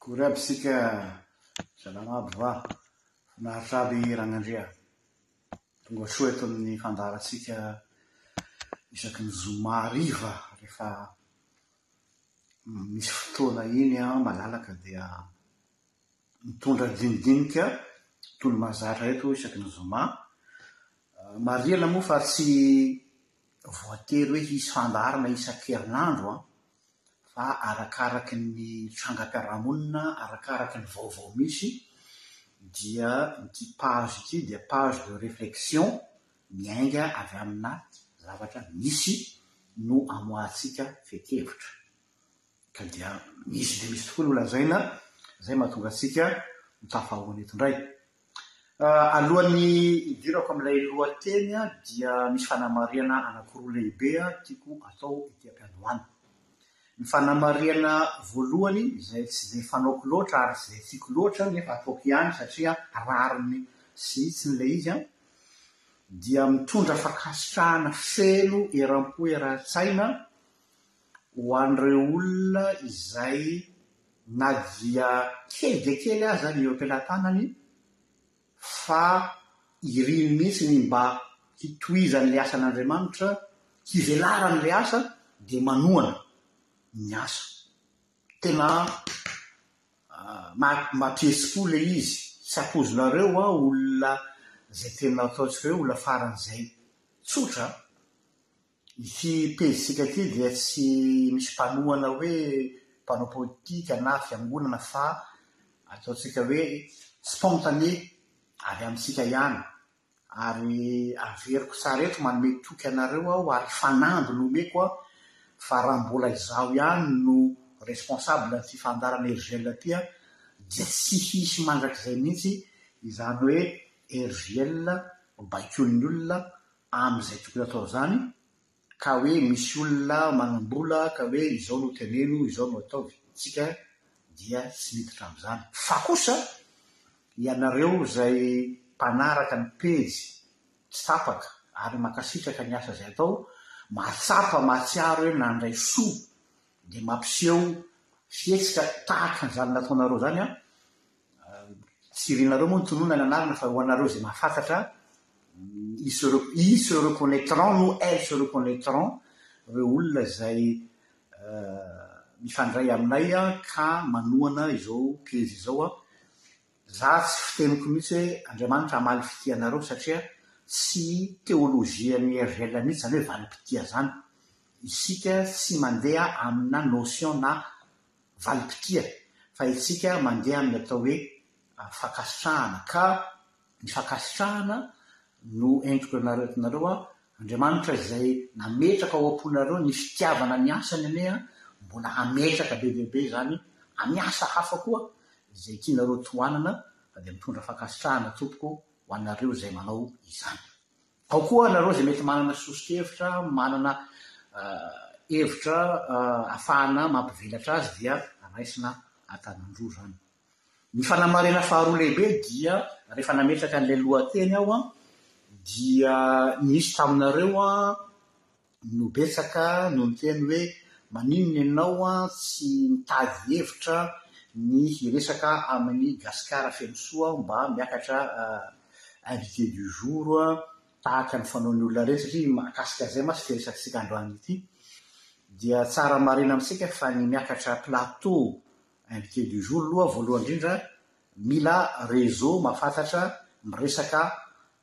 Kory aby isika, salama aby va? Finaritra aby Ragnandria. Tonga soa eto amin'ny fandaharantsika isaky ny zoma hariva rehefa misy fotoana iny aho malalaka dia mitondra dinidinika tony mazatra eto isaky ny zoma. Marihana moa fa tsy Voatery hoe hisy fandaharana isan-kerinandro an, fa arakaraky ny trangam-piarahamonina, arakaraky ny vaovao misy dia ity page ity dia page de réflexion miainga avy amina zavatra misy no amoahantsika fehin-kevitra. Ka dia misy dia misy tokoa no lazaina, izay mahatonga antsika ho tafahaona eto indray. Alohan'ny hidirako amin'ilay lohateny dia misy fanamarihana anankiroa lehibe tiako atao ity am-piandohana. Ny fanamarihana voalohany izay tsy dia fanaoko loatra ary tsy dia tiako loatra nefa ataoko ihany satria rariny sy hitsiny ilay izy an, dia mitondra fankasitrahana feno eram-po eran-tsaina, ho an'ireo olona izay na dia kely dia kely aza ny eo am-pelatanany fa iriny mihitsy ny mba hitohizan'ilay asan'Andriamanitra, hivelarany ilay asa dia manohana ny asa. Tena mampihetsi-po ilay izy. Sapozinareo hoa olona izay tena ataontsika hoe olona faran'izay. Tsotra an! Ity pejintsika ity dia tsy misy mpanohana hoe mpanao politika na fiangonana fa ataontsika hoe spontané avy amintsika ihany ary averiko tsara eto manome toky anareo aho ary fanamby no omeko an fa raha mbola izaho ihany no responsable an'ity fandaharana RJL ity an dia tsy hisy mandrakizay mihitsy izany hoe RJL baikoin'ny olona amin'izay tokony atao izany ka hoe misy olona manam-bola ka hoe izao no teneno, izao no ataovy. Isika dia tsy miditra amin'izany. Fa kosa ianareo izay mpanaraka ny pejy tsy tapaka ary mankasitraka ny asa izay atao, mahatsapa, mahatsiaro hoe nandray soa dia mampiseho fihetsika tahaka an'izany nataonareo izany aho Tsy renareo moa ny tonona ny anarana fa ho anareo izay mahafantatra ils se ils se reconnaîtront no elles se reconnaîtront ireo olona izay mifandray aminay ka manohana izao pejy izao an. Za tsy fiteniko mihitsy hoe Andriamanitra hamaly fitia anareo satria tsy théologie an'i RGL mihitsy zany hoe valim-pitia zany. Isika tsy mandeha amina notion na valim-pitia fa isika mandeha amin'ny atao hoe fankasitrahana ka ny fankasitrahana no entiko anareo eto nareo a Andriamanitra izay nametraka ao am-ponareo ny fitiavana ny asany anie a mbola hametraka be dia be izany amin'ny asa hafa koa izay tianareo tohanana fa dia mitondra fankasitrahana tompoko ho anareo izay manao izany Ao koa anareo izay mety manana soso-kevitra, manana hevitra afahana mampivelatra azy dia raisina an-tanan-droa izany. Ny fanamarihana faharoa lehibe dia rehefa nametraka an'ilay lohateny aho dia nisy taminareo no betsaka no niteny hoe maninona ianao tsy mitady hevitra ny hiresaka amin'i Gasikara Fenosoa mba miakatra invité du jour tahaka ny fanaon'ny olona rehetra satria mahakasika an'izay mantsy ity resakantsika androany ity dia tsara marihina amintsika fa ny miakatra plateau invité du jour aloha voalohany indrindra mila réseau mahafantatra miresaka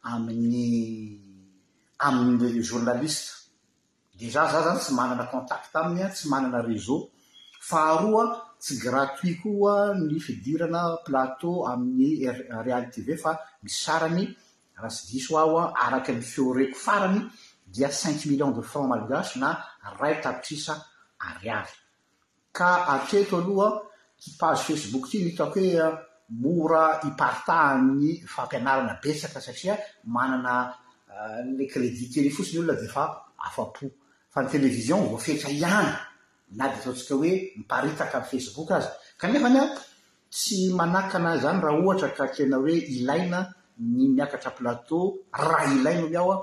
amin'ny amin'ny journaliste dia za za zany tsy manana contact aminy an, tsy manana réseau, faharoa tsy gratuit koa ny fidirana plateau amin'ny Real TV fa ny sarany raha tsy diso aho an araka ny fioreko farany dia cinq millions de francs malgaches na iray tapitrisa ariary Ka hatreto aloha ty page Facebook ty no hitako hoe mora iparitahan'ny fampianarana betsaka satria manana le credit kely io fotsiny olona dia efa afa-po. Fa ny télévision voafetra ihany na dia ataontsika hoe miparitaka amin'ny Facebook aza. Kanefany Tsy manakana izany raha ohatra ka tena hoe ilaina ny miakatra plateau, raha ilaina hoy aho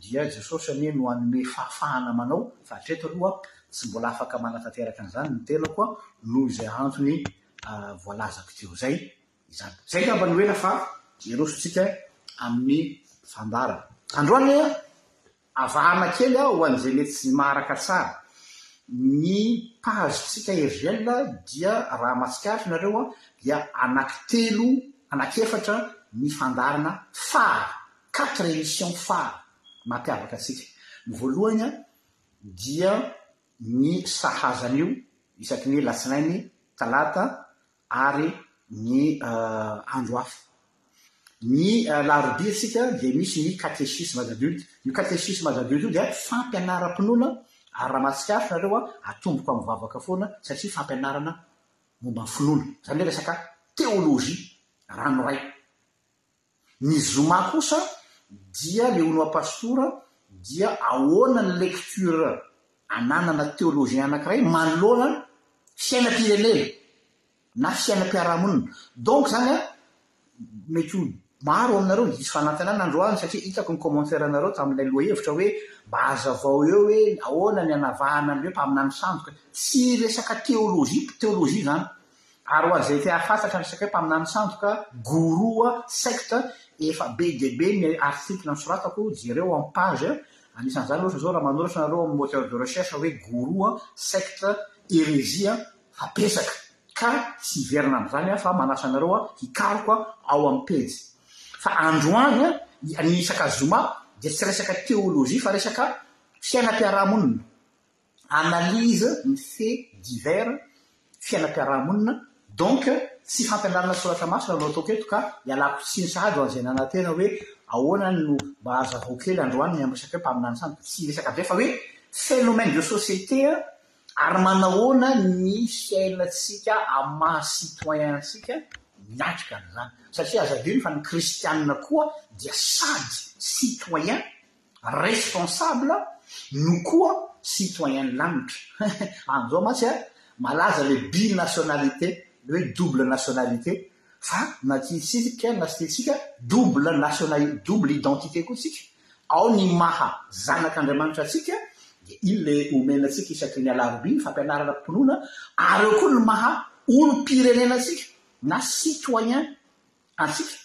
dia Jesosy anie no hanome fahafahana manao fa hatreto aloha tsy mbola afaka manatanteraka an'izany ny tenako noho izay antony voalazako teo izay izany. Izay angamba no ela fa hirosotsika amin'ny fandaharana androany. Avahana kely aho ho an'izay mety tsy maharaka tsara. Ny page-tsika RGL dia raha matsikaritra nareo dia anankitelo, anakefatra ny fandaharana phare, quatre émissions phare mampiavaka antsika. Ny voalohany dia ny sahaza an'io isaky ny latsinainy, talata, ary ny andro hafa. Ny alarobia isika dia misy ny catéchisme d'adulte. Io catéchisme d'adulte io dia fampianaram-pinoana ary raha mahatsikaritra nareo a, atomboko amin'ny vavaka foana satria fampianarana momba ny finoana, izany hoe resaka théologie ranoray. Ny zoma kosa dia leonoa pastora dia ahoana ny lecture ananana theologien anakiray manoloana fiainam-pirenena na fiainam-piarahamonina donc zany a mety ho maro aminareo ny diso fanantenana androany satria hitako ny commentaire nareo tamin'ilay lohahevitra hoe mba hazavao eo hoe ahoana ny anavahana ny hoe mpaminany sandoka tsy resaka theologie theologie zany Ary ho an'izay te hahafantatra ny sekre mpaminany sandoka, gourou, secte, efa be dia be ny article nosoratako, jereo amin'ny page, anisan'izany ohatra izao raha manoratra nareo amin'ny moteur de recherche hoe gourou, secte, heresie, fa betsaka, ka tsy hiverina amin'izany aho fa manasa anareo hikaroka ao amin'ny pejy. Fa androany, ny isaka zoma, dia tsy resaka theologie fa resaka fiainam-piarahamonina. analyse ny fait divers fiainam-piarahamonina donc tsy fampianarana soratra masina no ataoko eto ka ialako tsiny sahady ho an'izay nanantena hoe ahoana no mba hazavao kely androany ny amin'ny resaka hoe mpaminany samy tsy hiresaka be fa hoe phénomène de société ary manahoana ny fiainantsika amin'ny maha citoyen antsika miatrika an'izany satria aza adino fa ny kristianina koa dia sady citoyen Responsable no koa citoyen lanitra. An zao mantsy a, malaza le binationalité, le hoe double nationalité, fa na tsy isika na tsy tia tsika, double national, double identité koa tsika, ao ny maha zanak' Andriamanitra antsika, dia iny le omena antsika isaky ny alarobia, ny fampianarana am-pinoana, ary eo koa ny maha olom-pirenena antsika, na citoyen antsika.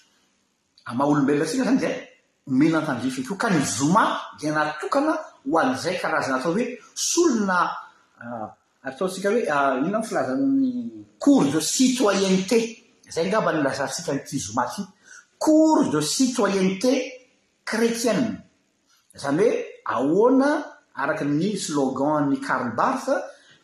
Amin'ny maha olombelona antsika izany dia omena ny tandrifiny koa, ka ny zoma dia natokana ho an'izay karazana atao hoe solona ataontsika hoe inona ny filazan'ny cours de citoyenneté, izay angamba no ilazantsika an'ity zoma ity, cours de citoyenneté chrétienne. Izany hoe ahoana araka ny slogan an'i Karl Barth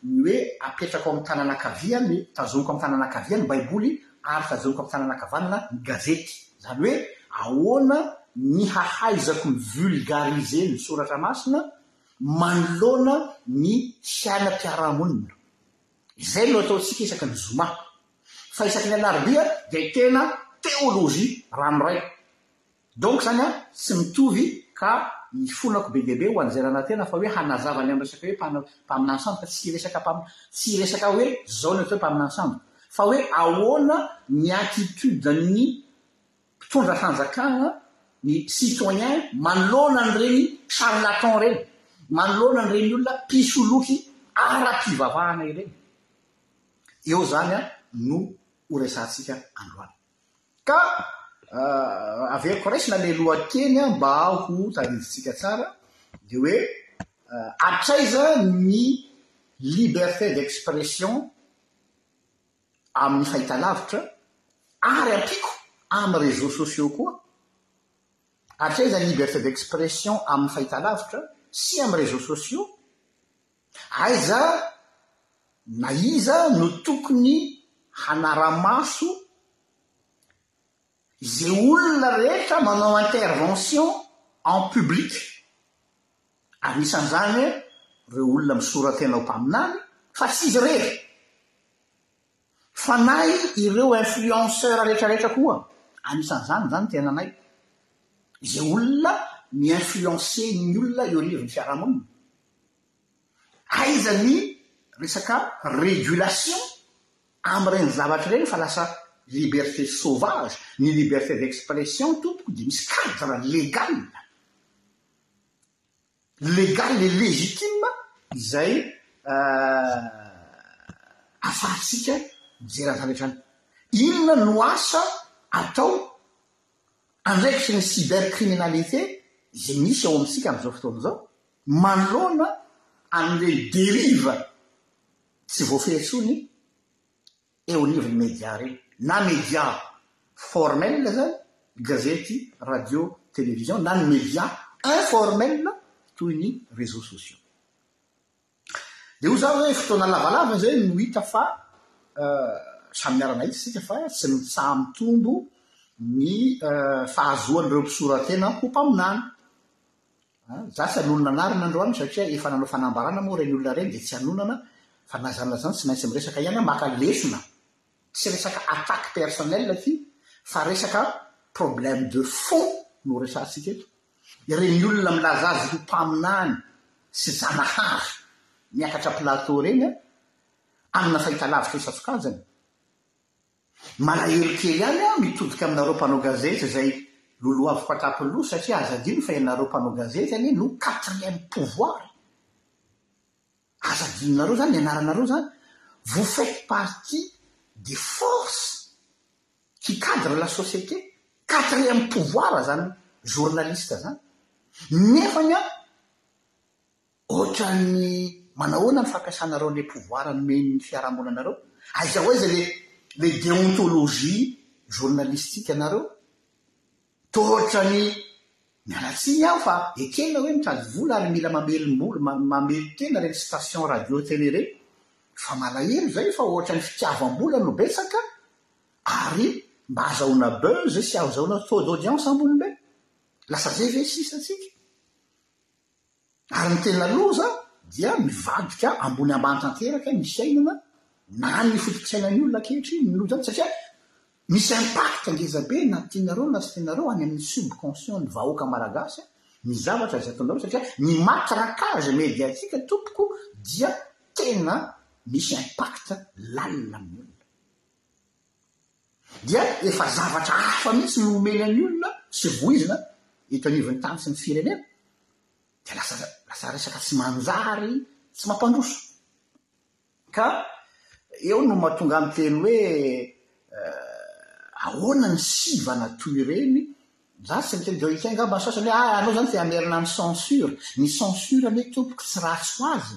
ny hoe apetrako amin'ny tanana ankavia ny, tazoniko amin'ny tanana ankavia ny Baiboly ary tazoniko amin'ny tanana ankavanana ny gazety. Izany hoe ahoana ny hahaizako mi-vulgariser ny soratra masina manoloana ny fiainam-piarahamonina. Izay no ataontsika isaky ny zoma. Fa isaky ny alarobia dia tena teolojia ranoray. Donc izany an, tsy mitovy ka ny fonako be dia be ho an'izay nanantena fa hoe hanazava ny amin'ny resaka hoe mpana, mpaminany sambo ka tsy hiresaka mpam, tsy hiresaka hoe izao ny atao hoe mpaminany sambo fa hoe ahoana ny attitude-n'ny mpitondra fanjakana, ny citoyen manoloana an'ireny charlatan ireny, manoloana an'ireny olona mpisoloky ara-pivavahana ireny. Eo izany an no ho resahantsika androany. Ka averiko raisina ilay lohanteny mba ho tadidinsika tsara dia hoe hatraiza ny liberté d'expression amin'ny fahitalavitra ary ampiako amin'ny réseaux sociaux koa, hatraiza ny liberté d'expression amin'ny fahitalavitra sy amin'ny réseaux sociaux? Aiza na iza no tokony hanara-maso ze olona rehetra manao intervention en public? Anisan'izany reo olona misoratena ho mpaminany fa tsy izy rery. Fanahy ireo influenceurs retraretra koa anisan'izany izany ny tenanay izay olona mi influencer ny olona eo anivon'ny fiarahamonina. Aiza ny resaka régulation amin'ireny zavatra ireny fa lasa liberté sauvage ny liberté d'expression tompoko dia misy cadre légal. légal et légitime izay ahafahantsika mijery an'izany rehetra izany. Inona no asa atao andraikitry ny cybercriminalité izay misy ao amintsika amin'izao fotoana izao manoloana an'ilay dérive tsy voafehy intsony eo anivon'ny media ireny, na media formel izany, gazety, radio, télévision, na ny media informel toy ny réseaux sociaux. Dia hoy za hoe fotoana lavalava izay no hita fa samy miara-mahita isika fa tsy mitsaha-mitombo ny fahazoan'ireo mpisoratena ho mpaminany. Za tsy hanonona anarana androany satria efa nanao fanambarana moa ireny olona ireny dia tsy hanonana fa na izany na izany tsy maintsy miresaka ihany aho maka lesona. Tsy resaka attaque personnelle ity fa resaka problème de fond no resahantsika eto. Ireny olona milaza azy ho mpaminany sy zanahary miakatra plateau ireny amina fahitalavitra isan-tsokajiny. Malahelo kely ahy aho mitodika aminareo mpanao gazety izay lolohavy fatrapiloha satria aza adino fa ianareo mpanao gazety anie no quatrième pouvoir e! Aza adinonareo izany ny anaranareo izany, vous faites partie des forces qui cadrent la société, quatrième pouvoir izany journaliste izany. Nefany an, Ohatran'ny manahoana ny fampiasanareo le pouvoir nomen'ny fiarahamonina anareo? Aiza ho aiza le le deontologie journalistique anareo? Toa ohatran'ny miala tsiny aho fa ekena hoe mitady vola ary mila mamelom-bolo mamely tena reny station radio tele reny fa malahelo zay fa ohatran'ny fitiavam-bola no betsaka ary mba azahoana buzz sy azahoana taux d'audience ambony be. Lasa zay ve sisa tsika? Ary ny tena loza dia mivadika ambony ambany tanteraka ny fiainana na ny foto-pisainan'ny olona ankehitriny ny loza satria misy impact ngeza be na tianareo na tsy tianareo any amin'ny subconscient ny vahoaka malagasy ny zavatra izay ataonareo satria ny matraquage médiatique tompoko dia tena misy impact lalina amin'ny olona. dia efa zavatra hafa mihitsy no omena ny olona sy voizina eto anivon'ny tany sy ny firenena dia lasa lasa resaka tsy manjary tsy mampandroso ka eo no mahatonga ny teny hoe ahoana ny sivana toy ireny za tsy miteny dia hiteny angamba ny sasany hoe ah anao zany te hamerina ny censure ny censure anie tompoko tsy ratsy ho azy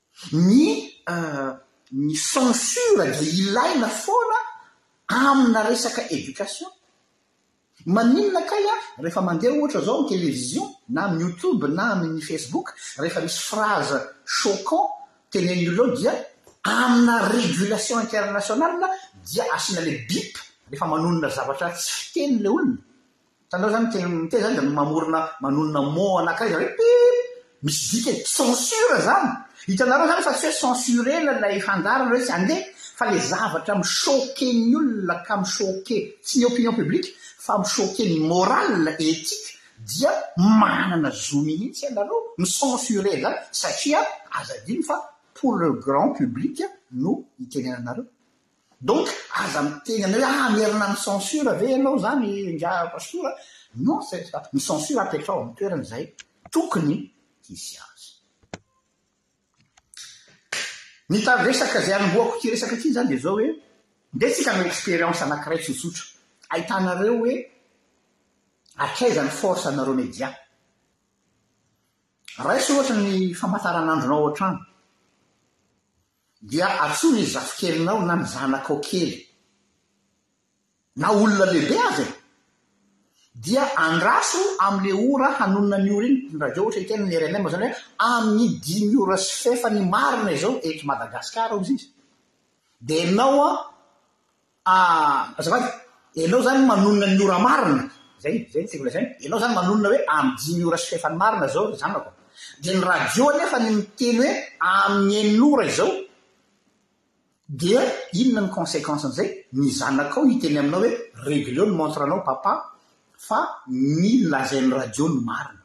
Ny ny censure dia ilaina foana amina resaka education. Maninona kay aho rehefa mandeha ohatra zao am television na am youtube na amin ny facebook rehefa misy phrase choquant tenenin olona dia amina regulation internationale dia asiana le bip rehefa manonona zavatra tsy fiteny le olona Hitanao izany ny teny miteny izany dia mamorona manonona mots anankiray izany hoe pip, misy dikany, censure izany. Hitanareo izany fa tsy hoe censurer-na ilay fandaharana hoe tsy handeha fa ilay zavatra mi-choquer ny olona ka mi-choquer tsy ny opinion publique fa mi-choquer ny morale, ethique dia manana zo mihitsy ianareo mi-censurer izany satria aza adino fa pour le grand public no itenenanareo. Donc aza miteny anay hoe ah merina amin'ny censure ve ianao zany ingahy Pastora a! Non c'est ça, ny censure apetraho amin'ny toerany izay tokony hisy azy. Ny tany resaka izay anombohako ity resaka ity zany dia zao hoe ndeha tsika hanao expérience anakiray tsotsotra ahitanareo hoe hatraiza ny force anareo media. Raiso ohatra ny famantaranandronao ao an-trano. Dia antsoy ny zafikelinao na ny zanakao kely na olona lehibe aza e! Dia andraso amin'le ora hanonona ny ora iny mpitondra avion ohatra hiteny ny rnm zany hoe amin'ny dimy ora sy fahefany marina izao eto Madagascar hozy izy. Dia enao an Ah, azafady, ianao izany manonona ny ora marina? Izay, izay no tiako lazaina. Ianao izany manonona hoe amin'ny dimy ora sy fahefany marina izao ry zanako. Dia ny radio anefa ny miteny hoe amin'ny enina ora izao. Dia inona ny conséquence-n'izay? Ny zanakao hiteny aminao hoe regleo ny montre-nao papa fa ny lazain'ny radio no marina.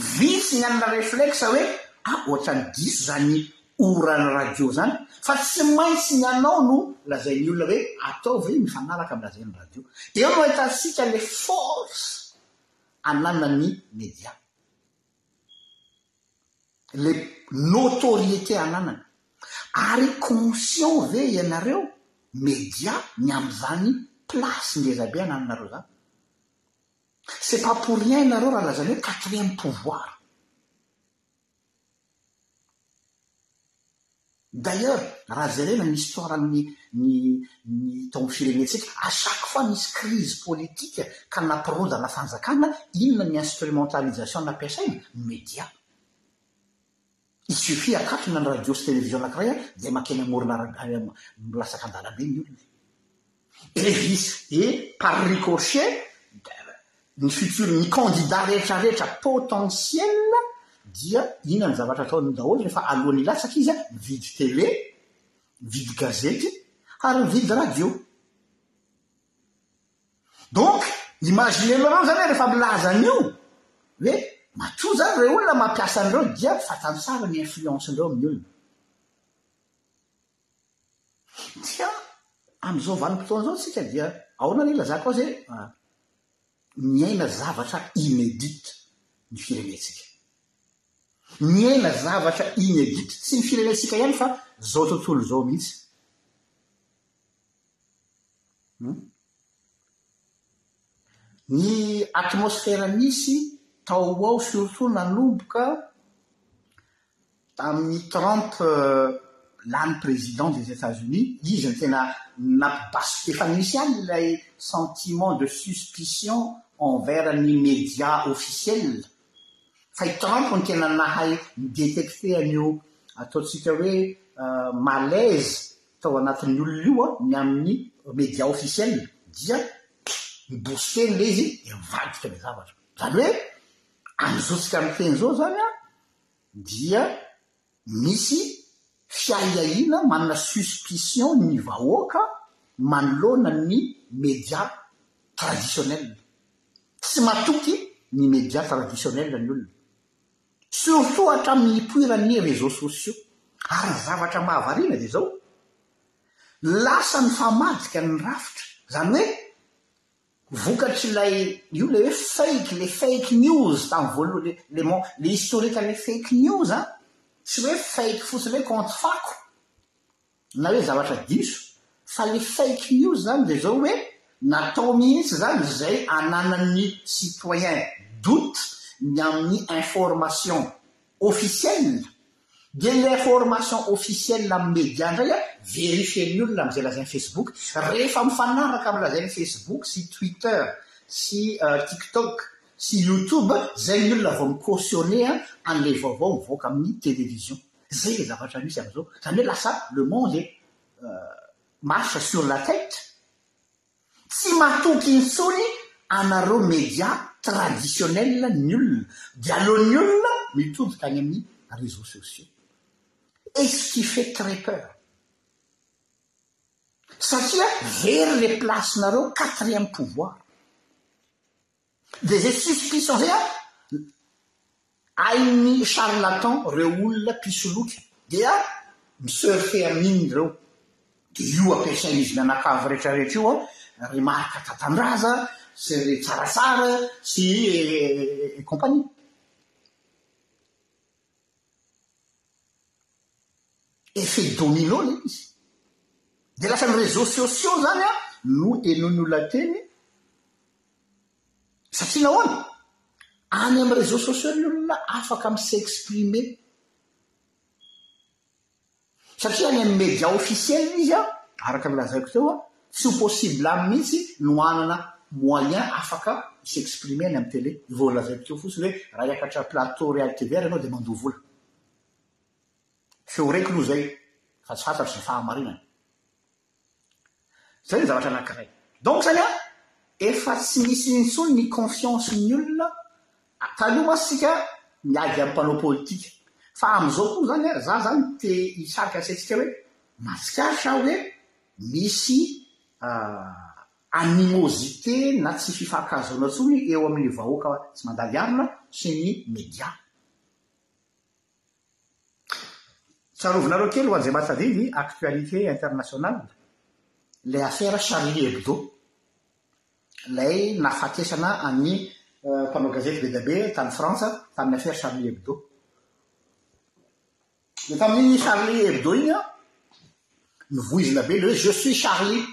Vitsy ny hanana reflexe hoe ah ohatrany diso zany ora ny radio zany fa tsy maintsy ny anao no lazain'ny olona hoe atao ve mifanaraka amin'ny lazain'ny radio. Dia eo no ahitantsika le force ananan'ny media. Le notoriété ananany. Ary conscient ve ianareo media ny amin'izany place ngezabe anananareo zany? C'est pas pour rien nareo raha lazainy hoe quatrième pouvoir. D'ailleurs, raha jerena ny histoire ny ny ny tao amin'ny firenentsika, à chaque fois misy crise politique ka nampirodana fanjakana, inona ny instrumentalisation nampiasaina? Ny media. I Sufi akatona ny radio sy television anakiray an dia makeny amorona arabe milatsaka andalambe ny olona e! Et vice et par ricochet ny futur ny candidat rehetra rehetra potentiel dia inona ny zavatra ataony daholo rehefa aloany hilatsaka izy an mividy tele, mividy gazety ary mividy radio. Donc, imaginez-nao nareo zany rehefa milaza an'io hoe matoa zany ireo olona mampiasa an'ireo dia fantany tsara ny influence-ndreo amin'ny olona. Dia amin'izao vanim-potoana izao isika dia ahoana ny ilazako azy hoe miaina zavatra inédit ny firenentsika. Miaina zavatra inédit, tsy ny firenentsika ihany fa izao tontolo izao mihitsy. Ny atmosfera nisy tao ho ao surtout nanomboka tamin'ny Trump lany président des Etats-Unis, izy no tena nampibas-, efa nisy ihany ilay sentiment de suspicion envers ny media officiels, fa i Trump no tena nahay ni-détecter an'io ataontsika hoe malaise tao anatin'ny olona io ny amin'ny media officiel dia mi-booster ilay izy dia mivadika ilay zavatra. Izany hoe amin'izao tsika miteny izao izany an, dia misy fiahiahiana manana suspicion ny vahoaka manoloana ny media traditionnel. Tsy matoky ny media traditionnel ny olona. Surtout hatramin'ny nipoiran'ny réseaux sociaux. Ary ny zavatra mahavariana dia izao, lasa nifamadika ny rafitra, izany hoe vokatr'ilay, io ilay hoe fake, ilay fake news tamin'ny voalohany, ilay mon, ilay historique an'ilay fake news an, tsy hoe fake fotsiny hoe compte fako, Na hoe zavatra diso, fa le fake news zany de zao hoe natao mihitsy zany zay ananan'ny citoyen doute ny amin'ny information officielle de le information officielle amin'ny media ndray a verifien'ny olona am'zay lazain'i facebook rehefa mifanaraka am lazain'i facebook sy twitter sy tiktok sy youtube zay ny olona vao mi-cautionner an'le vaovao mivoaka amin'ny télévision Zay le zavatra misy amzao. Zany hoe lasa le monde marche sur la tête. Tsy matoky intsony anareo media traditionnel ny olona. Dia aleon'ny olona mitodika any amin'ny réseaux sociaux. Et ce qui fait très peur. Satria very le place-nareo quatrième pouvoir. De ze tsisy piso ahe a, ain'ny charlatan reo olona pisoloky dia mi surfe amin'iny reo, de io ampiasain'izy mianakavy rehetra rehetra io a, ry Marc Tatandraza sy ry Tsaratsara sy et compagnie. effet domino le izy de lasa ny réseau sociaux zany an no henoin'ny olona teny satria nahoana any amin'ny réseau sociaux ny olona afaka mi s'exprimer Satria any amin'ny media officiel izy an, araka ny lazaiko teo an, tsy ho possible aminy mihitsy no hanana moyen afaka hi s'exprimer any amin'ny télé. Vao lazaiko teo fotsiny hoe raha hiakatra plateau Real TV ary ianao dia mandoa vola. Feo reko aloha izay fa tsy fantatro izay fahamarinany. Zay ny zavatra anankiray. Donc zany an, efa tsy misy intsony ny confiance ny olona, taloha mantsy isika miady am mpanao politika, fa amzao koa zany an, za zany te hisarika asaintsika hoe, mahatsikaritra aho hoe misy animosité na tsy fifankahazoana tsony eo aminy vahoaka tsy mandalo iarona sy ny media. Tsarovinareo kely ho an'izay mahatadidy ny actualité internationale, ilay afera Charlie Hebdo, ilay nahafatesana an'ny mpanao gazety be dia be tany Frantsa tamin'ny afera Charlie Hebdo. Dia tamin'iny Charlie Hebdo iny an, novoizina be ilay hoe je suis Charlie.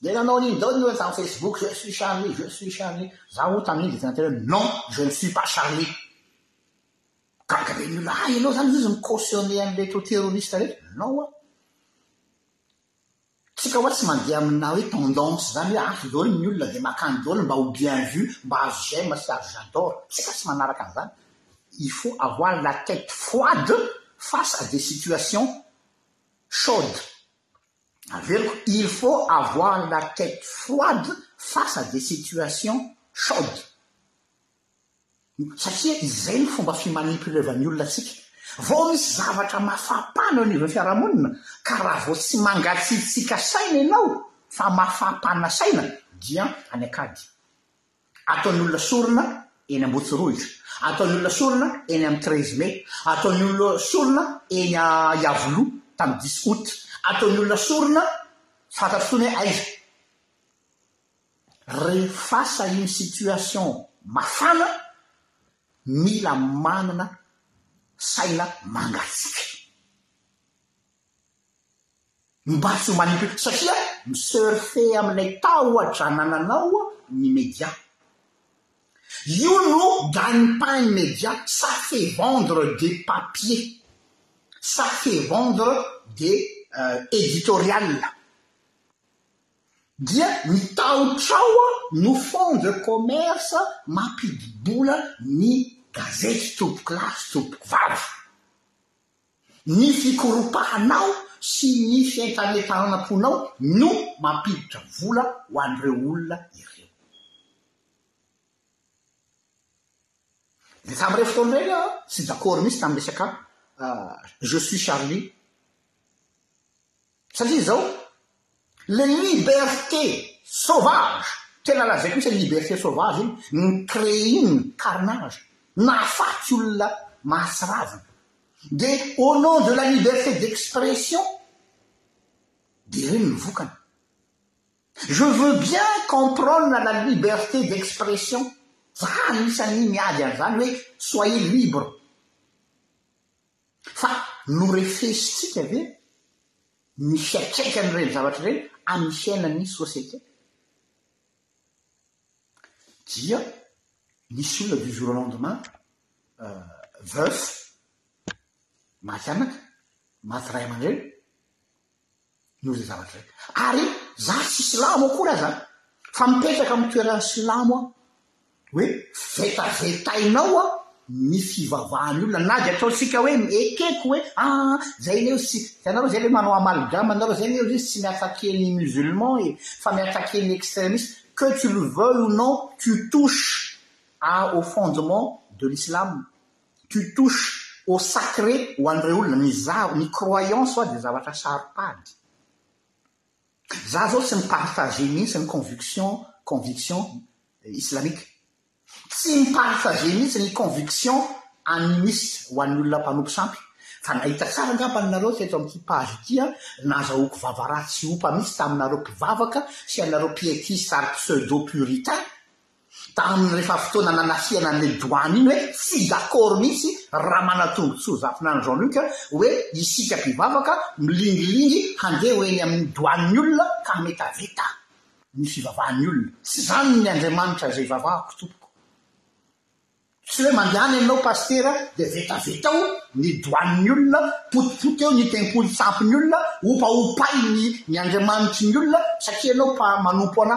Dia nanao an'iny daholo ny hoe tamin'ny Facebook, je suis Charlie, je suis Charlie. Izaho moa tamin'iny dia tena tena hoe non, je ne suis pas Charlie. Gaga be ny olona, ah enao zany izy mi cautionner an'ireto terroriste reto? Non hoa. Tsika hoa tsy mandeha amina hoe tendance zany hoe ato daholo ny olona dia makany daholo mba ho bien vu, mba azo j'aime sy azo j'adore. Tsika tsy manaraka an'izany. Il faut avoir la tête froide face à des situations chaudes. Averiko, il faut avoir la tête froide face à des situations chaudes. Satria izay no fomba fi-manipuleovan'ny olona antsika. Vao misy zavatra mafampana eo anivon'ny fiarahamonina ka raha vao tsy mangatsiatsiaka saina ianao fa mafampana saina dia any an-kady. Ataon'ny olona sorona eny Ambotsirohitra, ataon'ny olona sorona eny amin'ny treize mai, ataon'ny olona sorona eny Iavoloha tamin'ny dix aout, ataon'ny olona sorona fantatro foana hoe aiza. Re face à une situation mafana, mila manana saina mangatsiaka. Mba tsy ho manipule, satria mi-surfer amin'ilay tahodrananan-ao ny media. Io no gagne-pain-ny media, ça fait vendre des papiers, ça fait vendre des editoriales. dia ny tahotrao no fond de commerce mampidi-bola ny gazety tompoko lahy sy tompoko vavy. Ny fikoropahanao sy ny fientanaentanam-ponao no mampiditra vola ho an'ireo olona ireo. Dia tamin'ireny fotoana ireny aho tsy d'accord mihitsy tamin'ny resaka Je suis Charlie. satria zao le liberté sauvage tena lazrayko isa liberté sauvage iny ny créiny carnage naafaty olona mahasyraviny de au nom de la liberté d'expression de reny ny vokany je veux bien comprendre a la liberté d'expression zah nisany myady an'zany hoe soye libre Fa norefesintsika ve ny fiantraikan'ireny zavatra ireny amin'ny fiainan'ny sosiete? Dia nisy olona du jour au lendemain, veuf, maty anaka, maty ray aman-dreny, noho izay zavatra izay. Ary za tsy silamo akory aza an, fa mipetraka amin'ny toeran'ny silamo aho, hoe vetavetainao an ny fivavahan'ny olona na dia ataontsika hoe ekeko hoe aa zay leo tsy, hitanareo zay le manao amalgame anareo, zay leo izy tsy mi-attaquer ny musulman e, fa mi-attaquer ny extremiste, que tu le veuilles ou non tu touches à au fondement de l'islam. Tu touches au sacré ho an'ireo olona, ny zaho, ny croyance hoa dia zavatra saro-pady. Za zao tsy mi-partager mihitsy ny conviction, conviction islamique. Tsy mi-partager mihitsy ny conviction animiste ho an'ny olona mpanompo sampy. Fa nahita tsara angamba ny nareo teto amin'ity page ity an, nazahoako vava ratsy ompa mihitsy taminareo mpivavaka sy anareo pietiste ary pseudo puritain, Tamin'ny rehefa fotoana nanafihana an'ilay douane iny hoe tsy d'accord mihitsy Ramanatombotsoa Zafinandro Jean Luc hoe isika mpivavaka milingilingy handeha ho eny amin'ny douane ny olona ka hametaveta ny fivavahan'ny olona. Tsy izany ny Andriamanitra izay ivavahako tompoko. Tsy hoe mandehana ianao pasitera dia vetaveta ao ny douane ny olona, potipoty eo ny tempoly tsampy ny olona, hopahopainy ny Andriamanitry ny olona satria ianao manompo anà.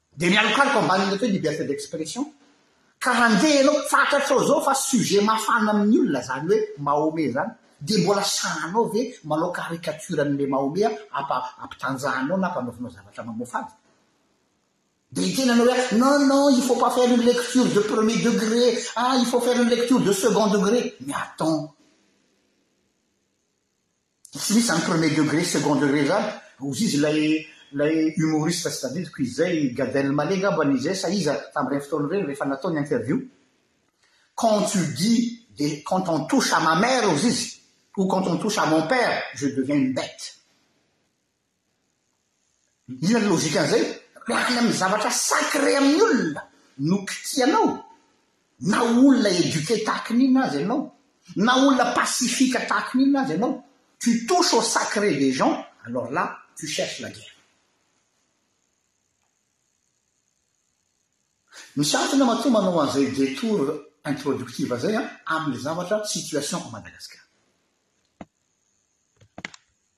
Dia mialokaloka ambanin'ireto hoe liberté d'expression ka handeha ianao fantatrao izao fa sujet mafana amin'ny olona izany hoe Mahomet izany dia mbola sahanao ve manao caricature an'ilay Mahomet ampa ampitanjahanao na ampanaovinao zavatra mamoafady? Dia hiteny ianao hoe non non il faut pas faire une lecture de premier degré ah il faut faire une lecture de second degré mais attends Tsy misy zany premier degré sy second degré zany. Ozy izy ilay ilay humoriste tsy tadidiko izy izay Gad Elmaleh ngambany izy izay sa iza tamin'ireny fotoana ireny rehefa natao ny interview quand tu dis de quand on touche à ma mère ozy izy ou quand on touche à mon père je deviens une bête. Inona ny logikan'izay? Miankina amin'ny zavatra sacré amin'ny olona no kitihanao? Na olona éduqué tahaka ny inona aza ianao, na olona pacifique tahaka ny inona aza ianao, tu touches au sacré des gens, alors là, tu cherches la guerre. Misy antony ramatoa manao an'izay détour introductive izay an, amin'ny zavatra situation ao Madagascar.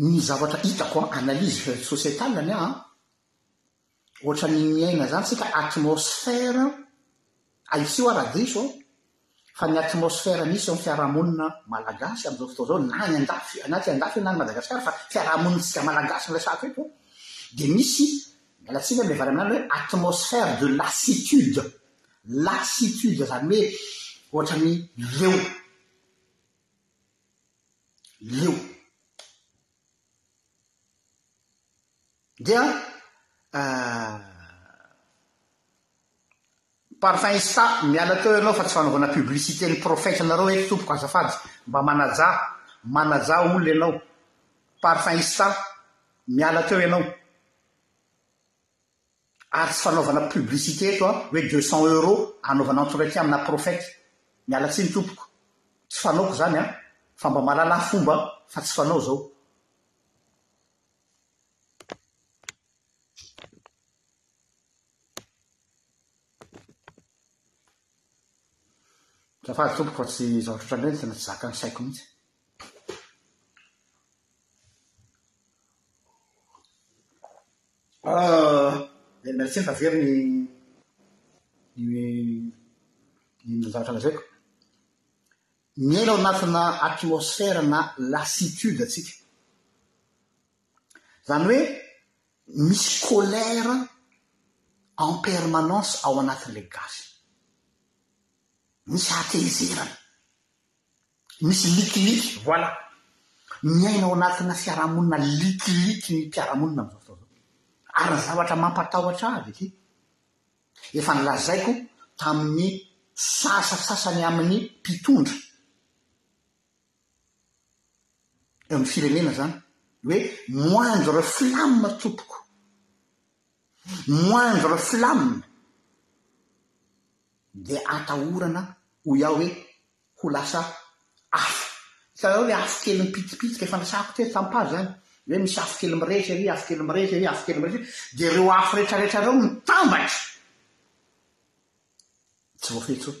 Ny zavatra hitako an, analyse sociétale ny ahy an, ohatran'ny miaina izany isika atmosphère, ahitsio aho raha diso an, fa ny atmosphère misy eo amin'ny fiarahamonina malagasy amin'izao fotoana izao na any andafy, na aty andafy io na any Madagasikara fa fiarahamonintsika malagasy no resahako eto an, dia misy, miala tsiny aho mihavàna amin'ilay hoe atmosphère de lassitude, lassitude izany hoe ohatran'ny leo. lio. Dia parfum isa miala teo ianao fa tsy fanaovana publicité ny prophète nareo eto tompoko azafady mba manajà manajà olona ianao parfum isa miala teo ianao ary tsy fanaovana publicité eto an, hoe deux cents euros anaovana antsondraiky amina prophète, miala tsiny tompoko, tsy fanaoko izany an, fa mba mahalala aho fomba fa tsy fanao izao. Azafady tompoko fa tsy zavatra ohatran'ireny tena tsy zakan'ny saiko mihitsy. Merci an'i Ravery ny ny ny zavatra lazaiko. Miaina ao anatina atmosphère-na lassitude tsika. Zany hoe misy colère en permanence ao anatin'ilay gasy. Misy hatezerana. Misy likiliky, voilà. Miaina ao anatina fiarahamonina likiliky ny mpiara-monina amin'izao fotoana izao. Ary ny zavatra mampatahotra ahy avy aty, efa nolazaiko tamin'ny sasasasany amin'ny mpitondra eo amin'ny firenena izany, hoe moindre flamme tompoko, moindre flamme, Dia atahorana, hoy aho hoe, ho lasa afo. Hitanareo ilay afo kely mipitsipitsika, efa niresahako teto tamin'ny page izany, hoe misy afo kely mirehitra ery, afo kely mirehitra ery, afo kely mirehitra ery, dia ireo afo rehetrarehetra ireo mitambatra, tsy voafehy intsony.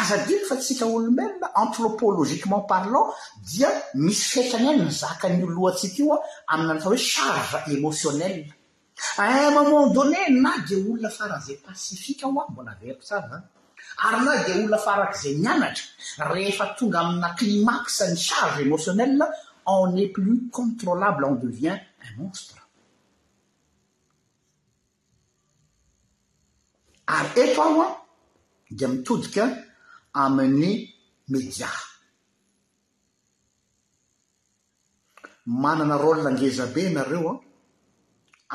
Aza adino fa tsika olombelona anthropologiquement parlant dia misy fetrany ihany ny zakan'ny io lohantsika io amina ny atao hoe charge emotionnelle. À un moment donné na dia olona faran'izay pacifique aho an, mbola averiko tsara izany, ary na dia olona farak'izay nianatra, rehefa tonga amina climax ny charge emotionnelle, on n'est plus controlable, on devient un monstre. Ary eto aho an dia mitodika amin'ny media. Manana rôle ngeza be ianareo an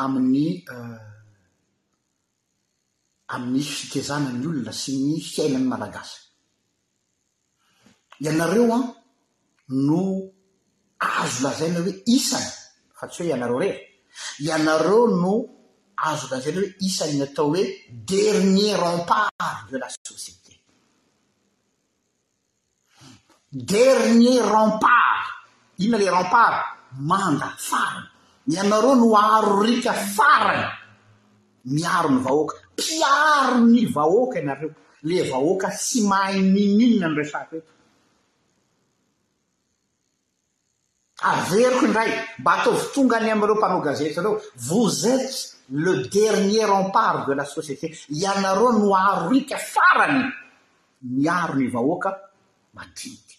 amin'ny amin'ny fitezana ny olona sy ny fiainan'ny Malagasy. Ianareo an no azo lazaina hoe isany, fa tsy hoe ianareo rery, ianareo no azo lazaina hoe isany ny atao hoe dernier rempart de la société. Dernier rempart, inona le rempart? Manda farany. Ianareo no aro riaka farany. Miaro ny vahoaka. Mpiaro ny vahoaka ianareo. Le vahoaka tsy mahay ninoninona no resahako eto. Averiko indray, mba ataovy tonga any amin'ireo mpanao gazety ireo, vous etes le dernier rempart de la société, ianareo no arorika farany miaro ny vahoaka madinika.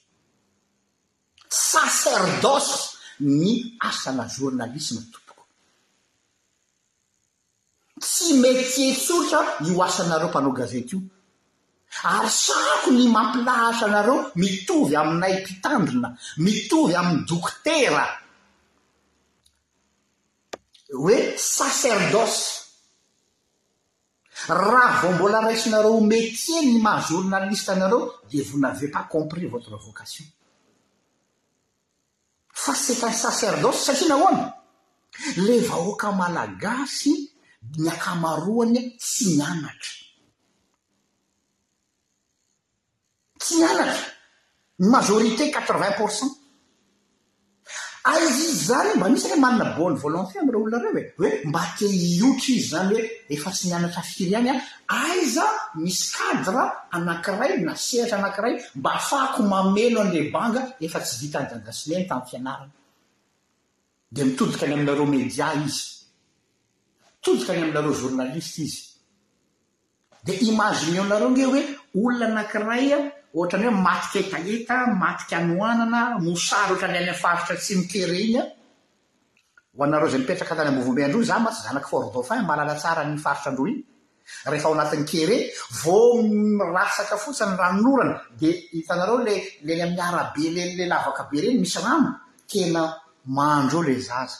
Sacerdoce ny asana journalisme tompoko. Tsy métier tsotra io asanareo mpanao gazety io. Ary sahako ny mampilahatra anareo mitovy aminay mpitandrina, mitovy amin'ny dokotera hoe sacerdoce. Raha vao mbola raisinareo ho métier ny maha journaliste anareo dia vous n'avez pas compris votre vocation. Fa c'est un sacerdoce satria nahoana? Le vahoaka malagasy ny akamaroany tsy nianatra. Tsy nianatra ny majorité quatre vingt pour cent. Aiza izy zany mba misy anie manana bonne volonté amin'ireo olona ireo e? Hoe mba te hioitra izy zany hoe efa tsy nianatra firy ihany an, Aiza misy cadre anankiray na sehatra anankiray mba afahako mameno an'ilay banga efa tsy vitan'i Dadasileny tamin'ny fianarana? Dia mitodika any aminareo media izy. Mitodika any aminareo journaliste izy. Dia imagineo-nareo ange hoe olona anankiray ohatrany hoe maty ketaeta, maty kanoanana, mosary ohatrany any amin'ny faritra atsimo kere iny, Ho anareo izay nipetraka tany Ambovombe Androy, izaho mantsy zanak'i Fort Dauphin, mahalala tsara an'iny faritra Androy iny. Rehefa ao anatin'ny kere, vao mirasaka fotsiny ny ranon'orana, dia hitanareo ilay ilay amin'ny arabe ilay ilay lavaka be ireny misy rano, tena mandro ilay zaza.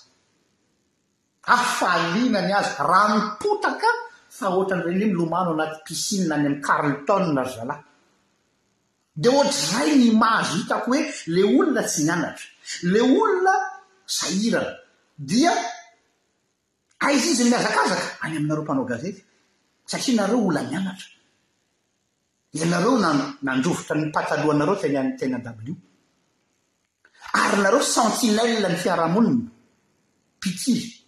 Hafaliana ny azy, raha mipotaka fa ohatran'ireny hoe milomano anaty piscine any amin'ny Carlton ry zalahy. Dia ohatr'izay ny image hitako hoe le olona tsy nianatra, le olona sahirana dia aiza izy ny mihazakazaka? Any aminareo mpanao gazety satria nareo olona nianatra, ianareo no nandrovitra ny patalohanareo teny an teny an dabilio ary nareo sentinelle ny fiarahamonina, mpitia.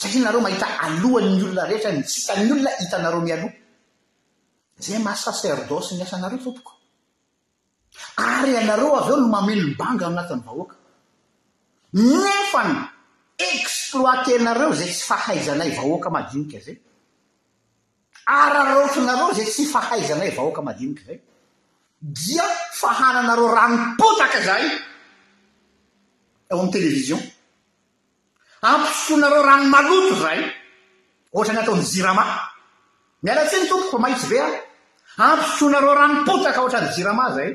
Satria nareo mahita alohan ny olona rehetra ny tsy hitan ny olona hitanareo mialoha. Izay maha sacerdoce ny asanareo tompoko. Ary ianareo avy eo no mameno banga ao anatin'ny vahoaka. Nefan exploitenareo izay tsy fahaizanay vahoaka madinika izay. Araraotinareo izay tsy fahaizanay vahoaka madinika izay. Dia fahananareo ranom potaka izahay eo amin'ny télévision. Ampisoanareo rano maloto izay, ohatran'ny ataon'ny Jirama. Miala tsiny tompoko, maitsy be aho. Ampisoanareo rano potaka ohatran'ny Jirama izay.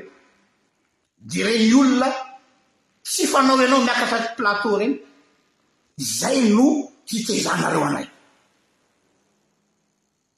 Dia ireny olona tsy fanao ianao miakatra aty plateau ireny, izay no hitezanareo anay.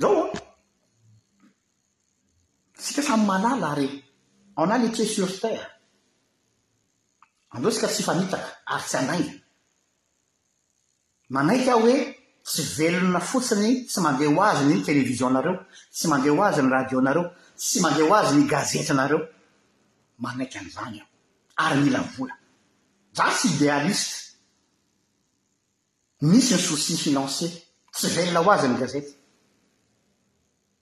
Zao ô! Isika samy malala ary on a les pieds sur terre. Andao isika tsy hifanitaka ary tsy hanainga. Manaiky aho hoe tsy velona fotsiny tsy mandeha ho azy ny television-nareo, tsy mandeha ho azy ny radio-nareo, tsy mandeha ho azy ny gazetinareo. Manaiky an'izany aho. Ary mila vola. Za tsy idéaliste. Misy ny souci financier, tsy velona ho azy ny gazety.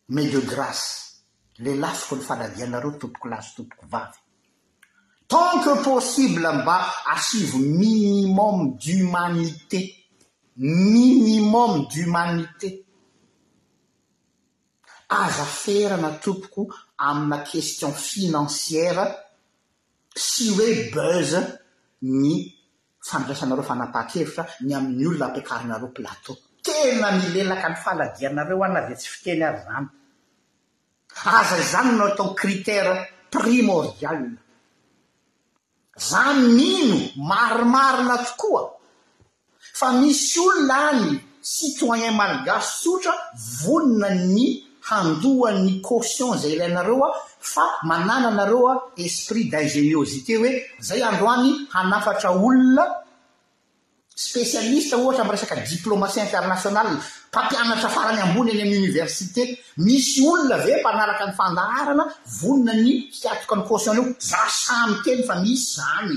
Mais de grace, lelafiko ny fanadihanareoo tompoko lahy sy tompoko vavy. Tant que possible mba asivo minimum d'humanité, minimum d'humanité. Aza ferana tompoko amina question financière Tsy hoe buzz ny fandraisanareo fanapahan-kevitra ny amin'ny olona ampiakarinareo plateau. Tena milelaka ny fahaladianareo aho na dia tsy fiteny aza izany. Aza izany no atao critère primordial. Za mino marimarina tokoa fa misy olona any citoyen malgache tsotra vonona ny handoa ny caution izay ilainareo fa manana nareo esprit d'ingeniosité hoe zay androany hanafatra olona spécialiste ohatra am resaka diplomatie international mpampianatra farany ambony eny am université misy olona ve mpanaraka ny fandaharana vonona ny hiatoka ny caution-neo za samy teny fa misy zany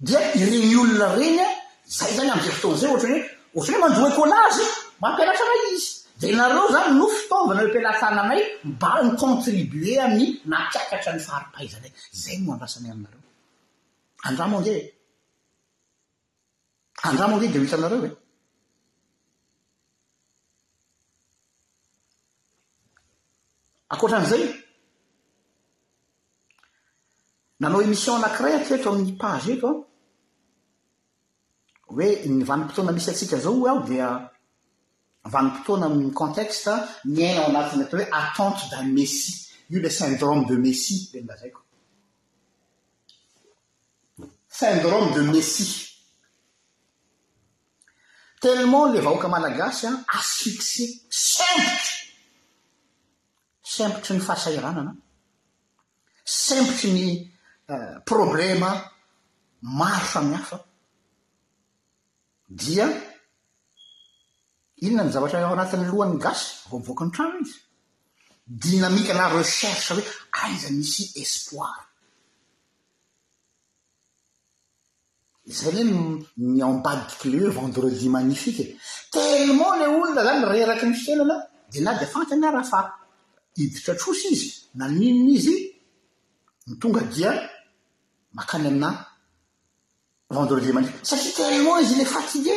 Dia ireny olona ireny izay izany amin'izay fotoana izay ohatran'ny hoe ohatran'ny hoe mandoa écolage e! Mampianatra anay izy. Dia nareo izany no fitaovana eo am-pelatanana anay mba mi-contribuer amin'ny mampiakatra ny fari-pahaizanay. Izay no andrasanay aminareo. Andramo ange e! Andramo ange dia ho hitanareo e! Ankoatra an'izay, Nanao émission anankiray hatreto amin'ny page eto aho, hoe ny vanim-potoana misy antsika zao hoy aho dia vanim-potoana amin'ny contexte miaina ao anatin'ny atao hoe attente d'un messie, io ilay syndrome de messie ilay nolazaiko. Syndrome de messie. Tellement ilay vahoaka malagasy asphyxié, sempotra Sempotry ny fahasahiranana, sempotry ny problema maro samihafa dia inona ny zavatra ao anatin'ny lohan'ny gasy vao mivoaka ny trano izy? Dynamique na recherche hoe aiza misy espoir. Izay ne ny ambadik'i le vendredi magnifique e! tellement le olona zany reraky ny fiainana de na de fantany ara fa hiditra trosa izy na n'inona izy no tonga dia makany amina vendredi magnifique satria tellement izy le fatigué.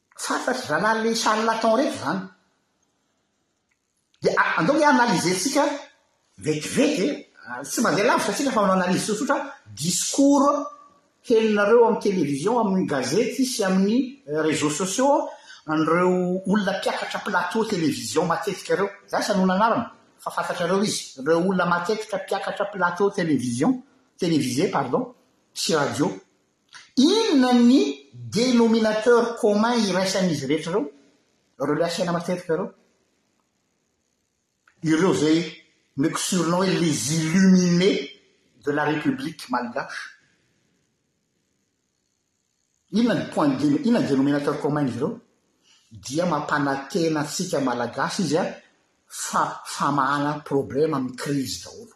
Fantatry zalahy le charlatan reto zany. Dia andao nge analyser-tsika vetivety e, tsy mandeha lavitra tsika fa manao analyse tsotsotra discours henonareo amin'ny télévision, amin'ny gazety sy amin'ny réseaux sociaux an'ireo olona mpiakatra plateau télévision matetika ireo. Za tsy hanona anarana fa fantatrareo izy, ireo olona matetika mpiakatra plateau télévision, télévisé pardon, sy radio. Inona ny dénominateur commun iraisan'izy rehetra ireo, ireo lahasaina matetika ireo? Ireo izay omeko surnom hoe les illuminés de la République malgache. Inona ny point de, inona ny dénominateur commun-n'izy ireo? Dia mampanantena antsika Malagasy izy fa famahana problème amin'ny crise daholo.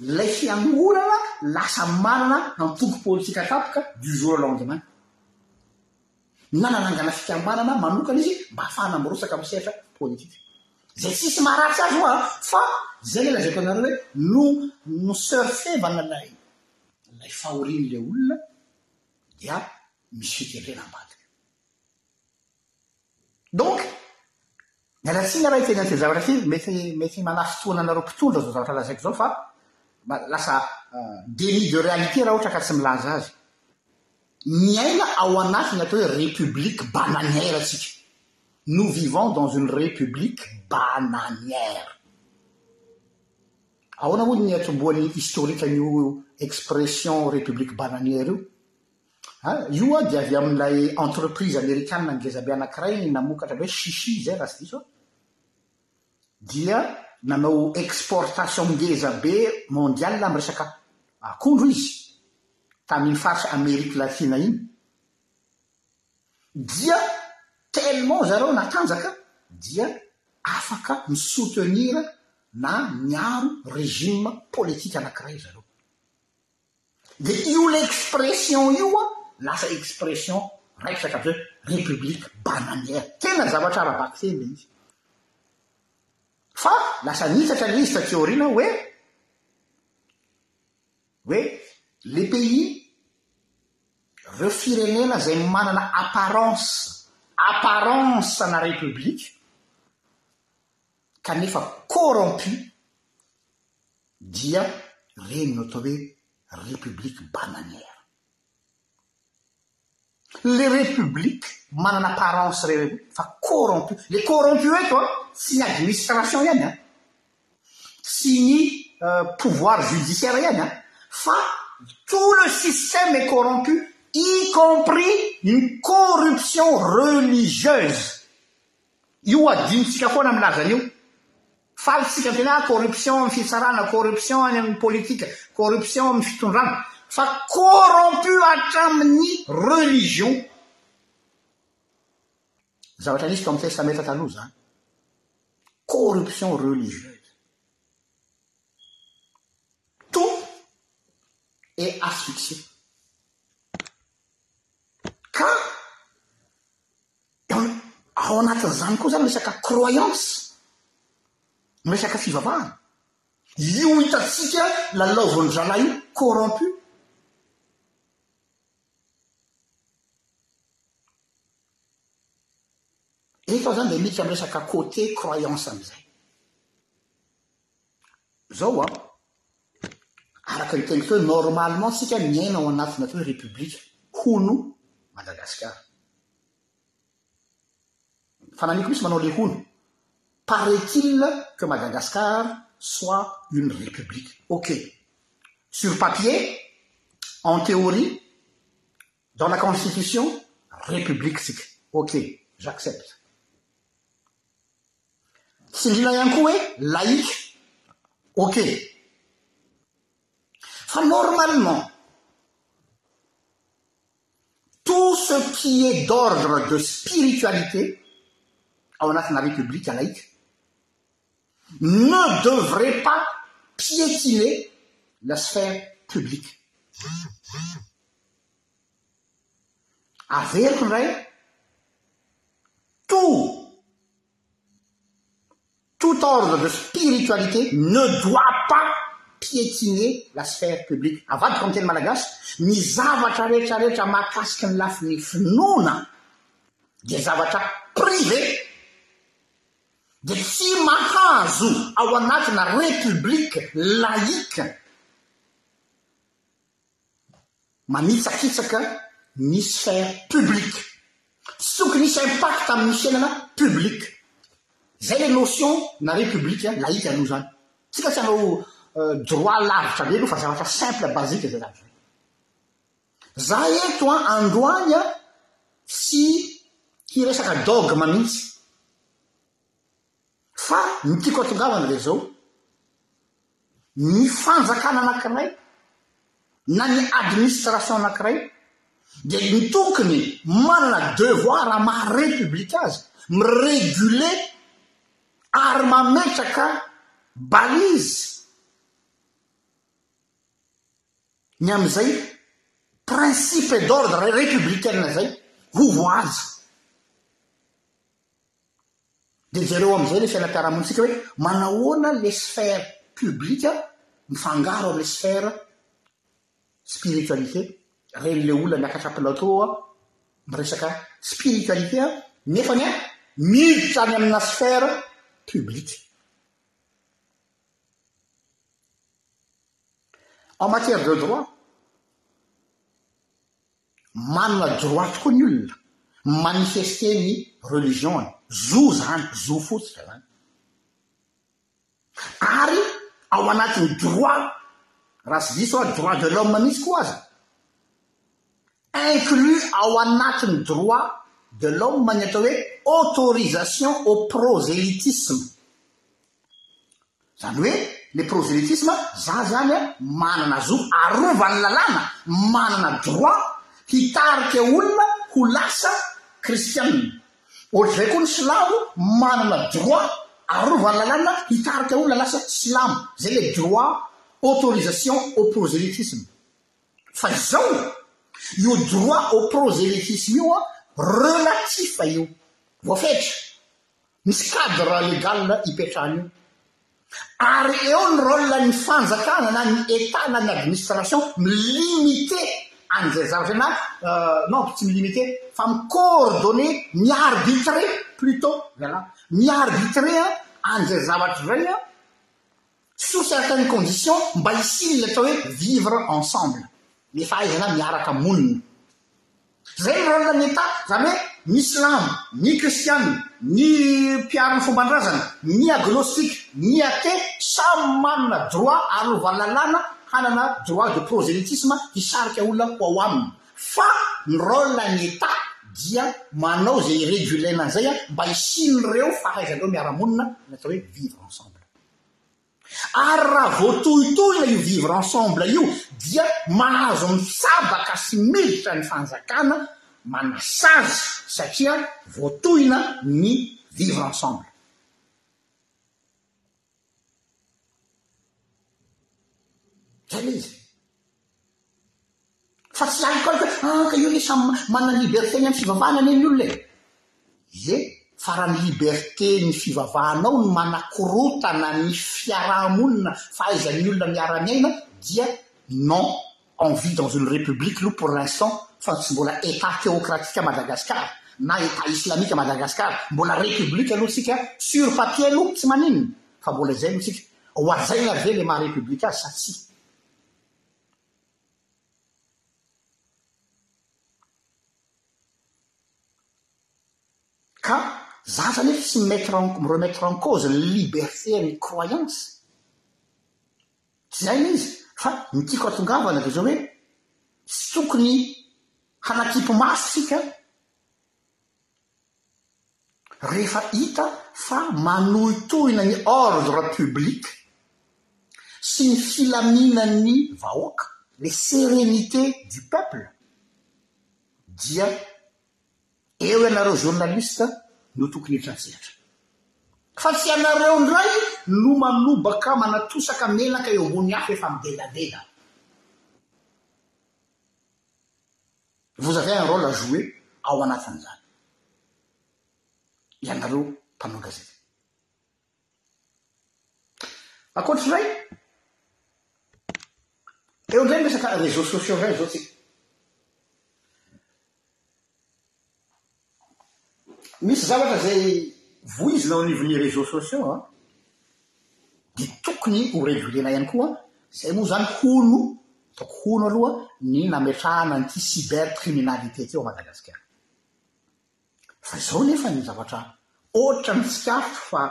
Ilay fiangonana lasa manana antoko politika tampoka du jour au lendemain. Na nanangana fikambanana manokana izy mba hahafahana mirotsaka amin'ny sehatra politika. Izay tsisy maharatsy azy hoa fa izay ilay lazaiko anareo hoe no no surfevana ilay ilay fahorian'ilay olona dia misy fitendrena ambadika. Donc, miala tsiny ialahy teny amin'ity zavatra ity, mety mety manafy fotoana anareo mpitondra izao zavatra lazaiko izao fa mba lasa déni de réalité raha ohatra ka tsy milaza azy. Miaina ao anatin'ny atao hoe république bananière tsika. Nous vivons dans une république bananière. Ahoana moa ny niatombohan'ny historique an'io expression république bananière io? Io an dia avy amin'ilay entreprise amerikana ngeza be anankiray ny namokatra be Shishi izay raha tsy diso aho dia nanao exportation ngeza be mondial amin'ny resaka akondro izy tamin'iny faritra Amerique Latina iny dia tellement zareo natanjaka dia afaka mi soutenir na miaro régime politique anankiray zareo. De io l'expression io a lasa expression resaka avy hoe république bananière tena zavatra ara-bakiteny le izy fa lasa nihitsatra le izy taty aoriana hoe hoe le pays reo firenena zay manana apparence apparence na république kanefa corrompu dia reny no atao hoe république bananière. Le république manana apparence république fa corrompu, le corrompu eto an tsy ny administration ihany an, tsy ny pouvoir judiciaire ihany an fa tout le système est corrompu y compris ny corruption religieuse Io adinontsika foana milaza an'io. Faly isika miteny ah corruption amin'ny fitsarana, corruption any amin'ny politika, corruption amin'ny fitondrana. Fa corrompu hatramin'ny religion. Zavatra nisy tao amin'ny testamenta taloha izany. Corruption religieuse. Tout est asphyxié. Ka Ao anatin'izany koa izany ny resaka croyance, ny resaka fivavahana. Io hitantsika lalaovin'ny zalahy io corrompu. Eto aho izany dia miditra amin'ny resaka côté croyance amin'izay. Zao an, araka ny teniko teo, normalement tsika miaina ao anatina atao hoe repoblika, hono Madagasikara. Fanahiniako mihitsy manao le hono. Paraît-il que Madagascar soit une république. Ok. Sur papier, en théorie, dans la constitution république tsika ok j'accepte sy nrina ihany koa hoe laïke ok normalement tout ce qui est d'ordre de spiritualité atarépublique à laïce ne devrait pas piétiner la sphère publique. Averiko indray, tout, tout ordre de spiritualité ne doit pas piétiner la sphère publique. Avadiko amin'ny teny malagasy, ny zavatra rehetra rehetra mahakasika ny lafiny finoana dia zavatra privé. dia tsy mahazo ao anatina République laïque manitsakitsaka ny sphère publique. Tsy tokony hisy impact amin'ny fiainana publique. Izay ilay notion na République laïque aloha izany. Isika tsy hanao droit lavitra be aloha fa zavatra simple basique izay zavatra izay. Za eto an androany an tsy hiresaka dogme mihitsy fa ny tiako atongavana dia zao ny fanjakana anakiray na ny administration anakiray dia ny tokony manana devoir maha république azy miregule ary mametraka balise Ny amin'izay principe d'ordre républicaine izay ho voahaja. Dia jereo amin'izay ilay fiainam-piarahamonintsika hoe manahoana ilay sphère publique mifangaro amin'ilay sphère spiritualité. Reny ilay olona miakatra plateau miresaka spiritualité nefa ny ahy miditra any amina sphère publique. En matière de droit, manana droit tokoa ny olona mi-manifester ny religion-ny, zo izany, zo fotsika izany. Ary ao anatin'ny droit, raha tsy diso aho, droit de l'homme mihitsy koa aza, inclus ao anatin'ny droit de l'homme ny atao hoe autorisation au prosélytisme. Izany hoe le proselytisme za zany a manana zo arovan'ny lalàna, manana droit hitarika olona ho lasa kristianina. Ohatr'izay koa ny silamo manana droit arovan'ny lalàna hitarika olona lasa silamo. Zay le droit autorisation au prosélytisme. Fa izao io droit au prosélytisme io a relatif io. Voafetra. ny cadre legal ipetrahany eo ary eo ny rôle ny fanjakana na ny Etat na ny administration mi-limiter an'izay zavatra na non tsy mi-limiter fa mi-coordonner mi-arbitrer plutot voilà mi-arbitrer an'izay zavatra izay sur certaines conditions mba hisian'ny ilay atao hoe vivre ensemble ny fahaizana miaraka monina zay ny rôle ny état zany hoe ny silamo ny kristiana ny mpiaro ny fomban-drazana ny agnostique ny athée samy manana droit ary ho valalana hanana droit de prosélytisme hisarika olona ho ao aminy fa ny rôle ny état dia manao zay regulena an'izay mba hisian'ireo fahaizan'ireo miara-monina ny atao hoe vivre ensemble Ary raha voatohitohina io vivre ensemble io dia mahazo mitsabaka sy miditra ny fanjakana manasazy satria voatohina ny vivre ensemble. Zay le izy. Fa tsy hay koa hoe an ka io anie samy manana ny liberté ny amin'ny fivavahana anie ny olona e! Ie, fa raha ny liberté ny fivavahanao no manakorotana ny fiaraha-monina fahaizan'ny olona miara-miaina dia non, on vit dans une république aloha pour l'instant fa tsy mbola Etat théocratique Madagascar na Etat islamique Madagascar, mbola république aloha tsika sur papier aloha tsy maninona fa mbola izay aloha tsika, ho hajaina ve le maha république azy sa tsia? Ka za zany efa tsy mettre en, mi-remettre en cause ny liberté an'ny croyance. Tsy zay le izy. Fa ny tiako hatongavana dia zao hoe tsy tokony hanakipy maso isika Rehefa hita fa manohitohina ny ordre public sy ny filaminan'ny vahoaka, le sérénité du peuple, dia eo ianareo journaliste no tokony hiditra an-tsehatra. Fa tsy ianareo indray no manobaka, manatosaka menaka eo ambony afo efa midendandenda. Vous avez un role à jouer ao anatin'izany, ianareo mpanao gazety. Ankoatr'izay, eo indray ny resaka réseaux sociaux indray izao tsika. Misy zavatra izay voizina ao anivon'ny réseaux sociaux an, dia tokony ho regulena ihany koa, izay moa izany hono, ataoko hono aloha, ny nametrahana an'ity cyber criminalité ity ao Madagasikara. Fa izao nefa ny zavatra ohatra ny tsikaritra fa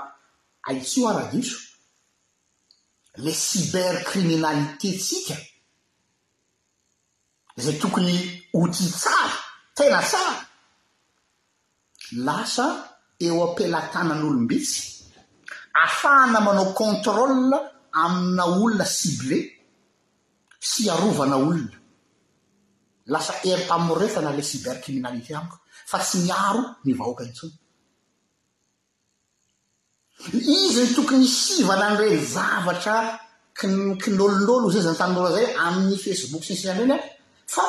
ahitsio aho raha diso, ilay cyber criminalité-tsika, Izay tokony ho tia tsara, tena tsara, lasa eo am-pelatanan'olom-bitsy, afahana manao contrôle amina olona ciblé sy hiarovana olona. Lasa herim-pamoretana ilay cybercriminalité amiko fa tsy miaro ny vahoaka intsony. Iza no tokony hisivana an'ireny zavatra kin'olon'olo izay zany tanora zay amin'ny facebook sy ny sisa ireny an, fa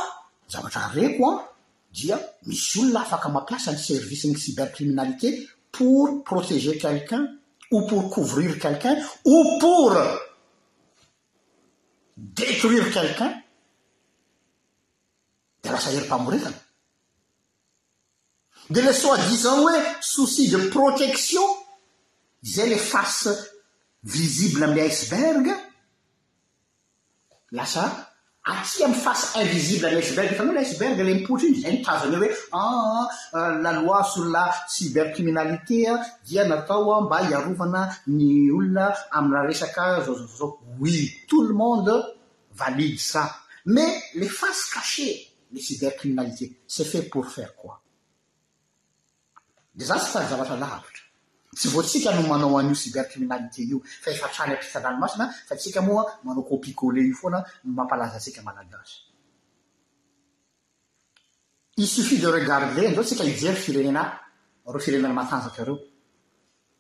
zavatra reko an dia misy olona afaka mampiasa ny service ny cybercriminalité pour proteger quelqu'un ou pour couvrir quelqu'un ou pour detruire quelqu'un dia lasa herim-pamoretana. Dia ilay soit disant hoe souci de protection, izay ilay face visible amin'ny iceberg, lasa aty amin'ny face invisible an'ny iceberg, hitanao ilay iceberg ilay mipoitra iny, izay no tazana eo hoe an an la loi sur la cybercriminalité dia natao mba hiarovana ny olona amina resaka zao zao zao zao, oui, tout le monde valide ça, mais les faces cachées, le cyber criminalité c'est fait pour faire quoi? De za tsy mpitady zavatra lavitra. Tsy vao tsika no manao an'io cyber criminalité io fa efa hatrany atrisa ranomasina fa tsika moa manao copie coller io foana no mampalaza antsika malagasy. Il suffit de regarder ndao tsika hijery firenena reo firenena matanjaka reo.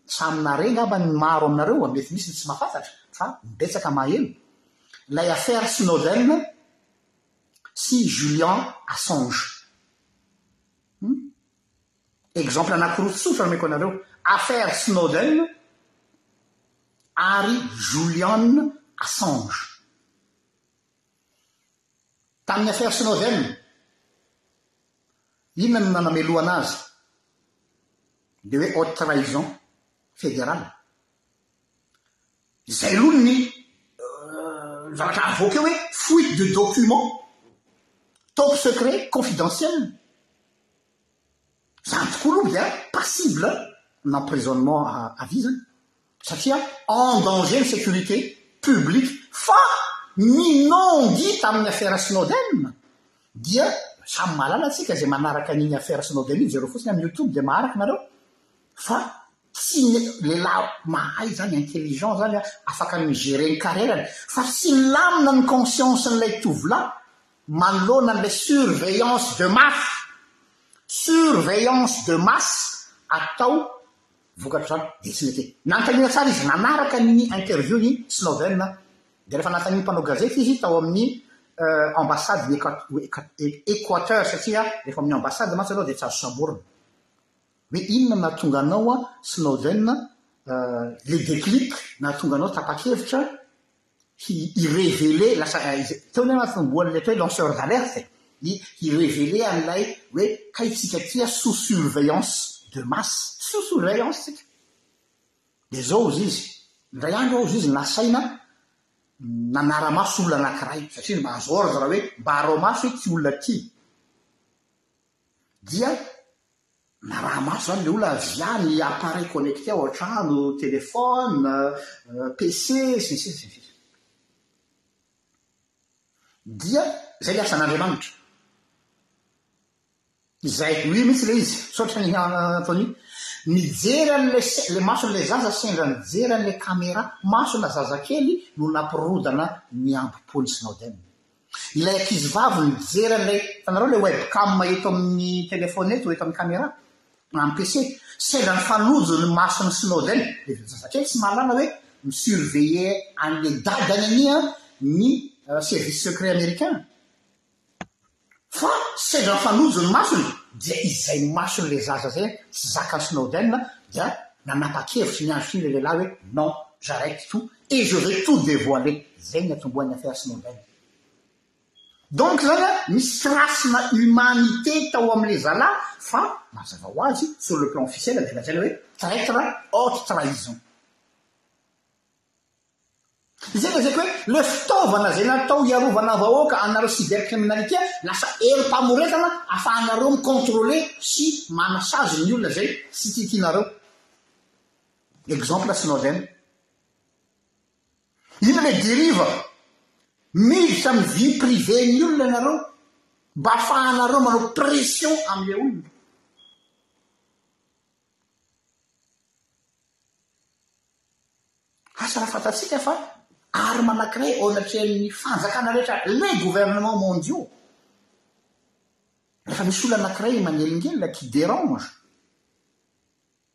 Samy nare ngamba ny maro aminareo a, mety misy ny tsy mahafantatra fa betsaka maheno. Lay affaire Snowden, sy Julian Assange. Hum. Exemple anankiroa tsotra nomeko anareo, affaire Snowden ary Julian Assange. Tamin'ny affaire Snowden, inona no nanamelohana azy? Dia hoe haute trahison fédérale. Izay aloha ny zavatra avoaka eo hoe fuite de document, top secret, confidentiel. Izany tokoa aloha dia passible n'emprisonnement à vie izany satria en danger ny sécurité publique fa ny non dit tamin'ny affaire Snowden dia samy mahalala antsika izay manaraka an'iny affaire Snowden iny, jereo fotsiny amin'ny youtube dia maharaka nareo fa tsy ny lehilahy mahay zany intelligent zany an afaka mi-gerer ny carrière-ny fa tsy milamina ny conscience-n'ilay tovolahy manoloana an'ilay surveillance de masse surveillance de masse atao vokatr'izany dia tsy mety nanontaniana tsara izy nanaraka ny interview-n'i Snowden dia rehefa nanontanian'ny mpanao gazety izy tao amin'ny ambassade-n'i Equateur satria rehefa amin'ny ambassade mantsy ianao dia tsy azo samborina Hoe inona no nahatonga anao Snowden le déclic nahatonga anao tapa-kevitra hi reveler lasa teo ny nahatombohan'ny atao hoe lanceur d'alerte e, hi reveler an'ilay hoe kay tsika ty sous surveillance de masse, sous surveillance tsika. Dia zao ozy izy, indray andro aho ozy izy nasaina nanara-maso olona anankiray satria mahazo ordre hoe mba arao-maso ity olona ty. Dia naraha-maso izany ilay olona avy any, ny appareil connecté ao an-trano, téléphone, PC, sy ny sisa sy ny sisa. Dia izay ilay asan'Andriamanitra. Izay, oui mihitsy ilay izy, misaotra an'i Anthony. Nijery an'ilay se-, ilay mason'ilay zaza sendra nijery an'ilay caméra, masona zazakely no nampirodana ny ambom-pon'i Snowden. Ilay ankizivavy mijery an'ilay, hitanareo ilay webcam eto amin'ny téléphone eto, eto amin'ny caméra, na amin'ny PC, sendra mifanojo ny mason'i Snowden, dia ilay zazakely tsy mahalala hoe mi-surveiller an'ilay dadany anie an, ny service secret américain. Fa sendra mifanojo ny masony, dia izay mason'ilay zaza izay tsy zakan'i Snowden dia nanapa-kevitra niandry firy ilay lehilahy hoe non, j'arrête tout, Et je vais tout devoiler, zay ny atombohan'ny Affaires mondaines. Donc zany a, misy tsy race-na humanité tao amin'le zalahy fa mazava ho azy sur le plan officiel dia lazaina hoe traitre, haute trahison. Izay lazaiko hoe le fitaovana izay natao hiarovana vahoaka anareo cybercriminalité lasa herim-pamoretana afahanareo mi-controler sy manasazy ny olona izay tsy titinareo. Exemple Snowden. Inona le deriva? Miditra amin'ny vie privée ny olona ianareo mba afahanareo manao pression amle olona. Asa raha fantatsika fa arme anakiray ao anatrehan'ny fanjakana rehetra les gouvernements mondiaux. Rehefa misy olona anakiray manelingelina qui dérange,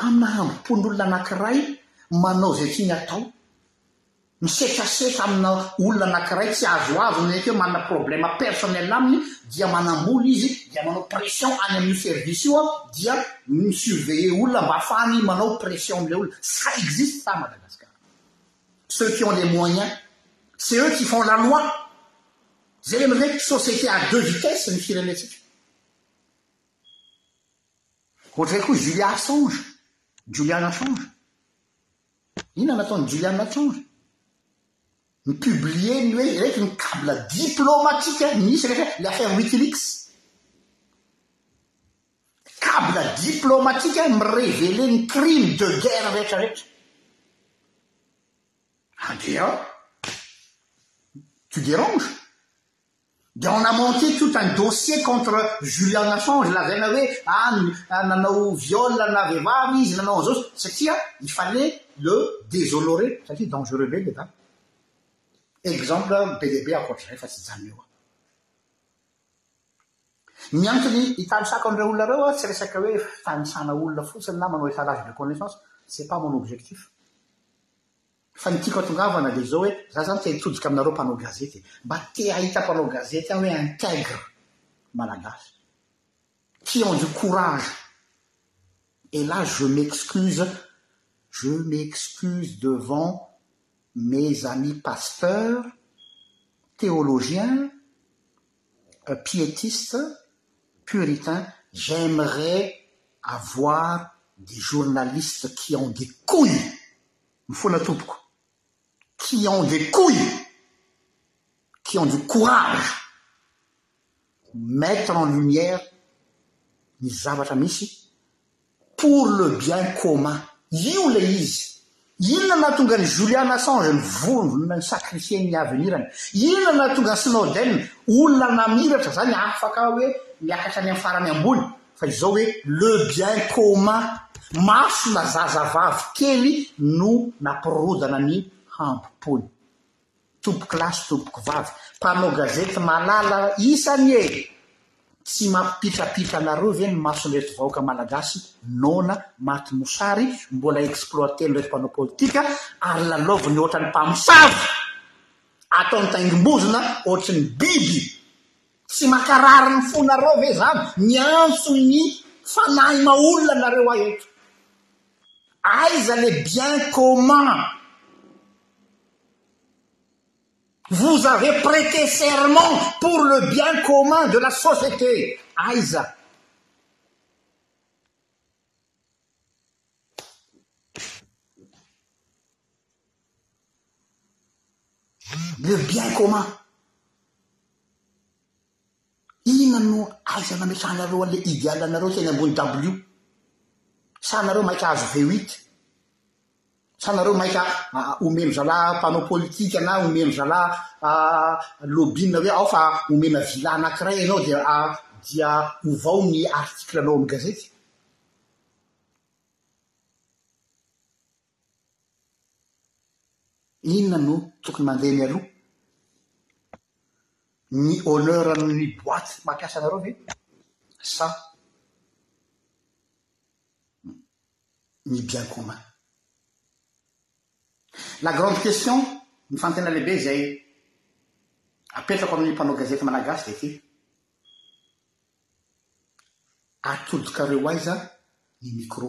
Amina hambom-pon'olona anankiray manao izay tiany atao, misetrasetra amina olona anankiray tsy azoazony na koa manana problème personnel aminy dia manambola izy dia manao pression any amin'io service io dia mi-surveiller olona mba afahany manao pression amin'ilay olona. Ça existe ça à Madagascar. Ceux qui ont les moyens, c'est eux qui font la loi. Zay le mireto, société à deux vitesses ny firenentsika. Ohatr'izay koa Julia Assange, Julian Assange. Inona nataon'i Julian Assange? Ni-publier ny hoe ireto ny cable diplomatique nisy rehefa ilay affaire Wikileaks. Cable diplomatique mi-reveler ny crime de guerre rehetra rehetra. Andeha, tu déranges. Dia on a monté tout un dossier contre Julian Assange, lazaina hoe ah nanao viol ana vehivavy izy, nanao an'izao, satria il fallait le déshonorer, satria dangereux be le dada. Exemple be dia be ankoatr'izay fa tsy hijanona eo aho. Ny antony italisako an'ireo olona ireo aho tsy resaka hoe fanisana olona fotsiny na manao étalage de connaissance, c'est pas mon objectif. Fa ny tiako atongavana dia izao hoe za zany te hitodika aminareo mpanao gazety e! Mba te hahita mpanao gazety aho hoe intègre malagasy. Qui ont du courage. Et là je m'excuse, je m'excuse devant mes amis pasteurs, théologiens, piétistes, puritains, j'aimerais avoir des journalistes qui ont des couilles! Mifona tompoko. Qui ont des couilles, qui ont du courage pour mettre en lumière ny zavatra misy pour le bien commun. Io ilay izy. Inona no nahatonga an'i Julian Assange nivondrona ni-sacrifier ny avenir-ny? Inona no nahatonga an'i Snowden olona namiratra izany afaka hoe miakatra any amin'ny farany ambony Fa izao hoe le bien commun, masina zazavavy kely no nampirodana ny hambom-pony. Tompokolahy sy tompokovavy, mpanao gazety malala isany e! Tsy mampipitrapitra anareo ve ny mason'ireto vahoaka malagasy noana, maty mosary, mbola exploiten'ireto mpanao politika ary lalaoviny ohatran'ny mpamosavy, ataony taingim-bozona ohatry ny biby. Tsy makarary ny fonareo ve zany? Miantso ny fanahy maolona nareo ahy eto. Aiza le bien commun? Vous avez prete serment pour le bien commun de la société. Aiza? Le bien commun. Inona no aiza nametrahanareo anle ideal anareo teny ambony dabilio? Sa nareo maika ahazo V huit? Sa nareo maika omeno zalahy mpanao politika na omeno zalahy lobby nareo hoe ao fa omena villa anakiray enao dia dia ovao ny article nao am gazety? Inona no tokony mandeha mialoha? Ny honneur an'ny boite mampiasa anareo ve sa ny bien commun? La grande question, ny fanontaniana lehibe izay apetrako amin'ny mpanao gazety malagasy dia ity, atodikareo aiza ny micro?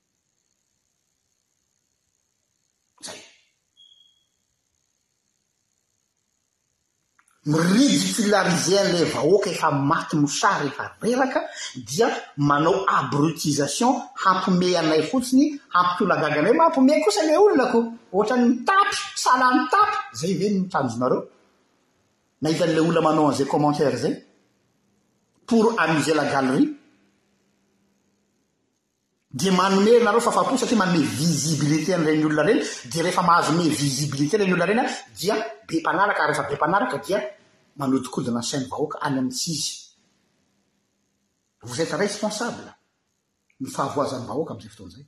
mi-ridiculariser an'ilay vahoaka efa maty mosary efa reraka dia manao abrutisation hampihomehy anay fotsiny hampitolagaga anay mampihomehy kosa ilay olona ko ohatran'ny mitapy sahala mitapy zay ve no tanjonareo nahita an'ilay olona manao an'izay commentaire zay pour amuser la galerie dia manome anareo fahafahampo satria manome visibilité an'ireny olona ireny dia rehefa mahazo me visibilité ireny olona ireny dia be mpanaraka ary rehefa be mpanaraka dia manodikodina ny sain'ny vahoaka any amin'ny tsy izy vous êtes responsable ny fahavoazan'ny vahoaka amin'izay fotoana izay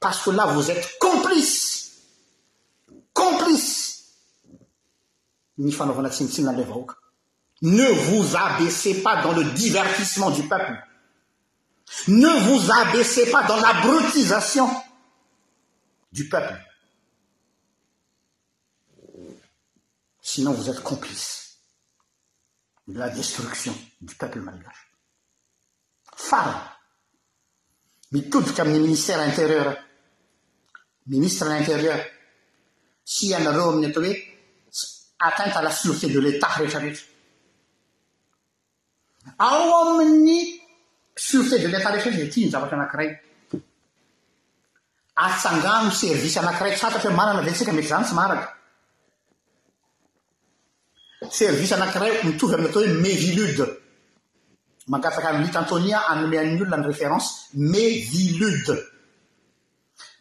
parce que là vous êtes complice complicene vous abaissez pas dans le divertissement du peuple ne vous abaissez pas dans a sinon vous êtes complice de la destruction du peuple marégage Farany, mitodika amin'ny Ministère Intérieur aho, Ministre l'Intérieur, sy ianareo amin'ny atao hoe atteinte à la sûreté de l'Etat rehetrarehetra. Ao amin'ny sûreté de l'Etat rehetrarehetra dia ity ny zavatra anankiray, atsangano service anankiray tsy fantatra hoe manana ve isika, mety izany tsy maharaka. Service anankiray mitovy amin'ny atao hoe Mevilud. Mangataka an'i Louis Tantoni hanome an'ny olona ny référence Mevilud.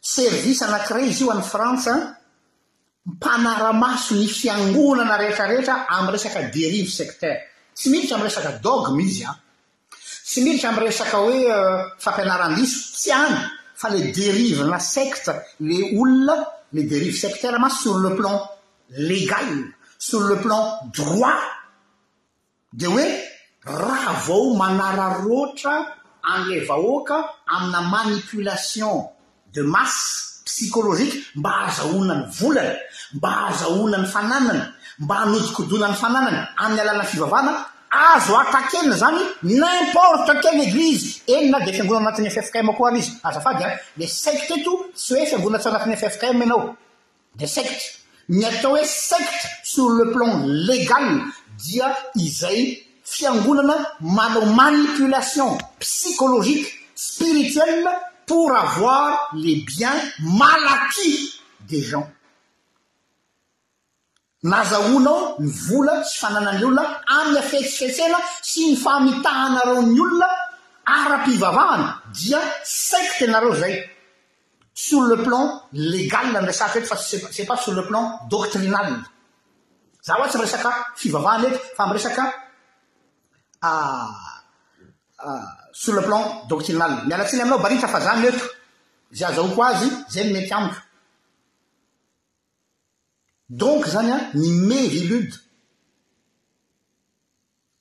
Service anankiray izy io any Frantsa mpanara-maso ny fiangonana rehetrarehetra amin'ny resaka dérive sectaire. Tsy miditra amin'ny resaka dogme izy an. Tsy miditra am resaka hoe fampianaran diso, tsy any fa le derive na secte le olona le derive sectaire mantsy sur le plan legal, sur le plan droit de hoe raha vao manararoatra anle vahoaka amina manipulation de masse psychologique mba hahazahoana ny volany, mba hahazahoana ny fananany, mba hanodinkodona ny fananany amin'ny alalan'ny fivavahana, azo atakena izany n'importe quelle église, eny na dia fiangonana anatin'ny ffkm koa ary izy, azafady an, le secte eto tsy hoe fiangonana tsy anatin'ny ffkm ianao, Des sectes, ny atao hoe secte sur le plan legal dia izay fiangonana manao manipulation psychologique, spirituelle pour avoir les biens mal acquis des gens. Nazahoanao ny vola sy fananan'ny olona amin'ny hafetsifetsena sy ny fahamitahanarao ny olona ara-pivavahana dia secte nareo izay. Sur le plan légal no resahiko eto fa c'est pas sur le plan doctrinal. Za wa tsy miresaka fivavahana eto fa miresaka sur le plan doctrinal. Miala tsiny aminao Baritra fa za no eto. Ze azahoako azy ze no mety amiko. Donc zany an ny Mevilud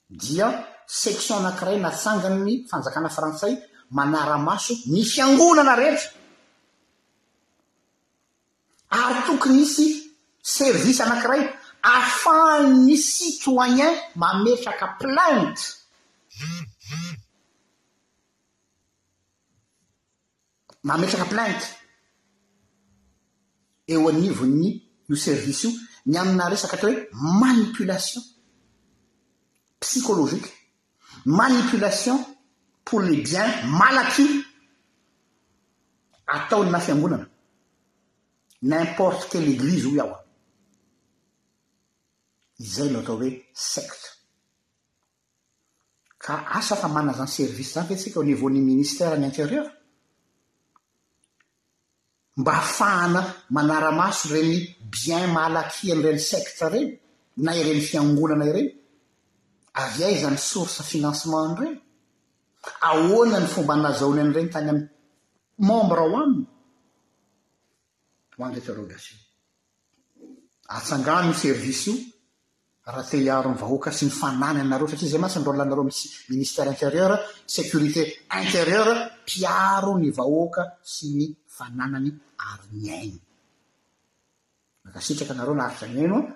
dia section anankiray natsangan'ny fanjakana frantsay manara-maso ny fiangonana rehetra ary tokony hisy service anankiray afahan'ny citoyen mametraka plainte mametraka plainte eo anivon'ny io service io ny amina resaka atao hoe manipulation psychologique, manipulation pour les biens mal acquis ataonina fiangonana n'importe quelle église hoy aho izay no atao hoe secte Ka asa fa manana izany service izany ve isika au niveau ny ministère ny intérieur? Mba hahafahana manara-maso ireny bien mal acquis an'ireny secte ireny na ireny fiangonana ireny? Avy aiza ny source financement an'ireny? Ahoana ny fomba nazahoany an'ireny tany amin'ny membre ao aminy? ho an'interrogation. Atsangano io service io raha te hiaro ny vahoaka sy ny fanananareo satria izay mantsy ny rôle anareo misy ministère intérieur, sécurité intérieur, mpiaro ny vahoaka sy ny fananany ary ny ainy. Mankasitraka anareo naharitra nihaino an,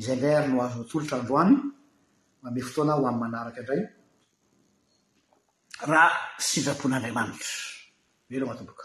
izay indray ary no azo atolotra androany, manome fotoana ho amin'ny manaraka indray raha sitrapon'Andriamanitra. Veloma Tompoka.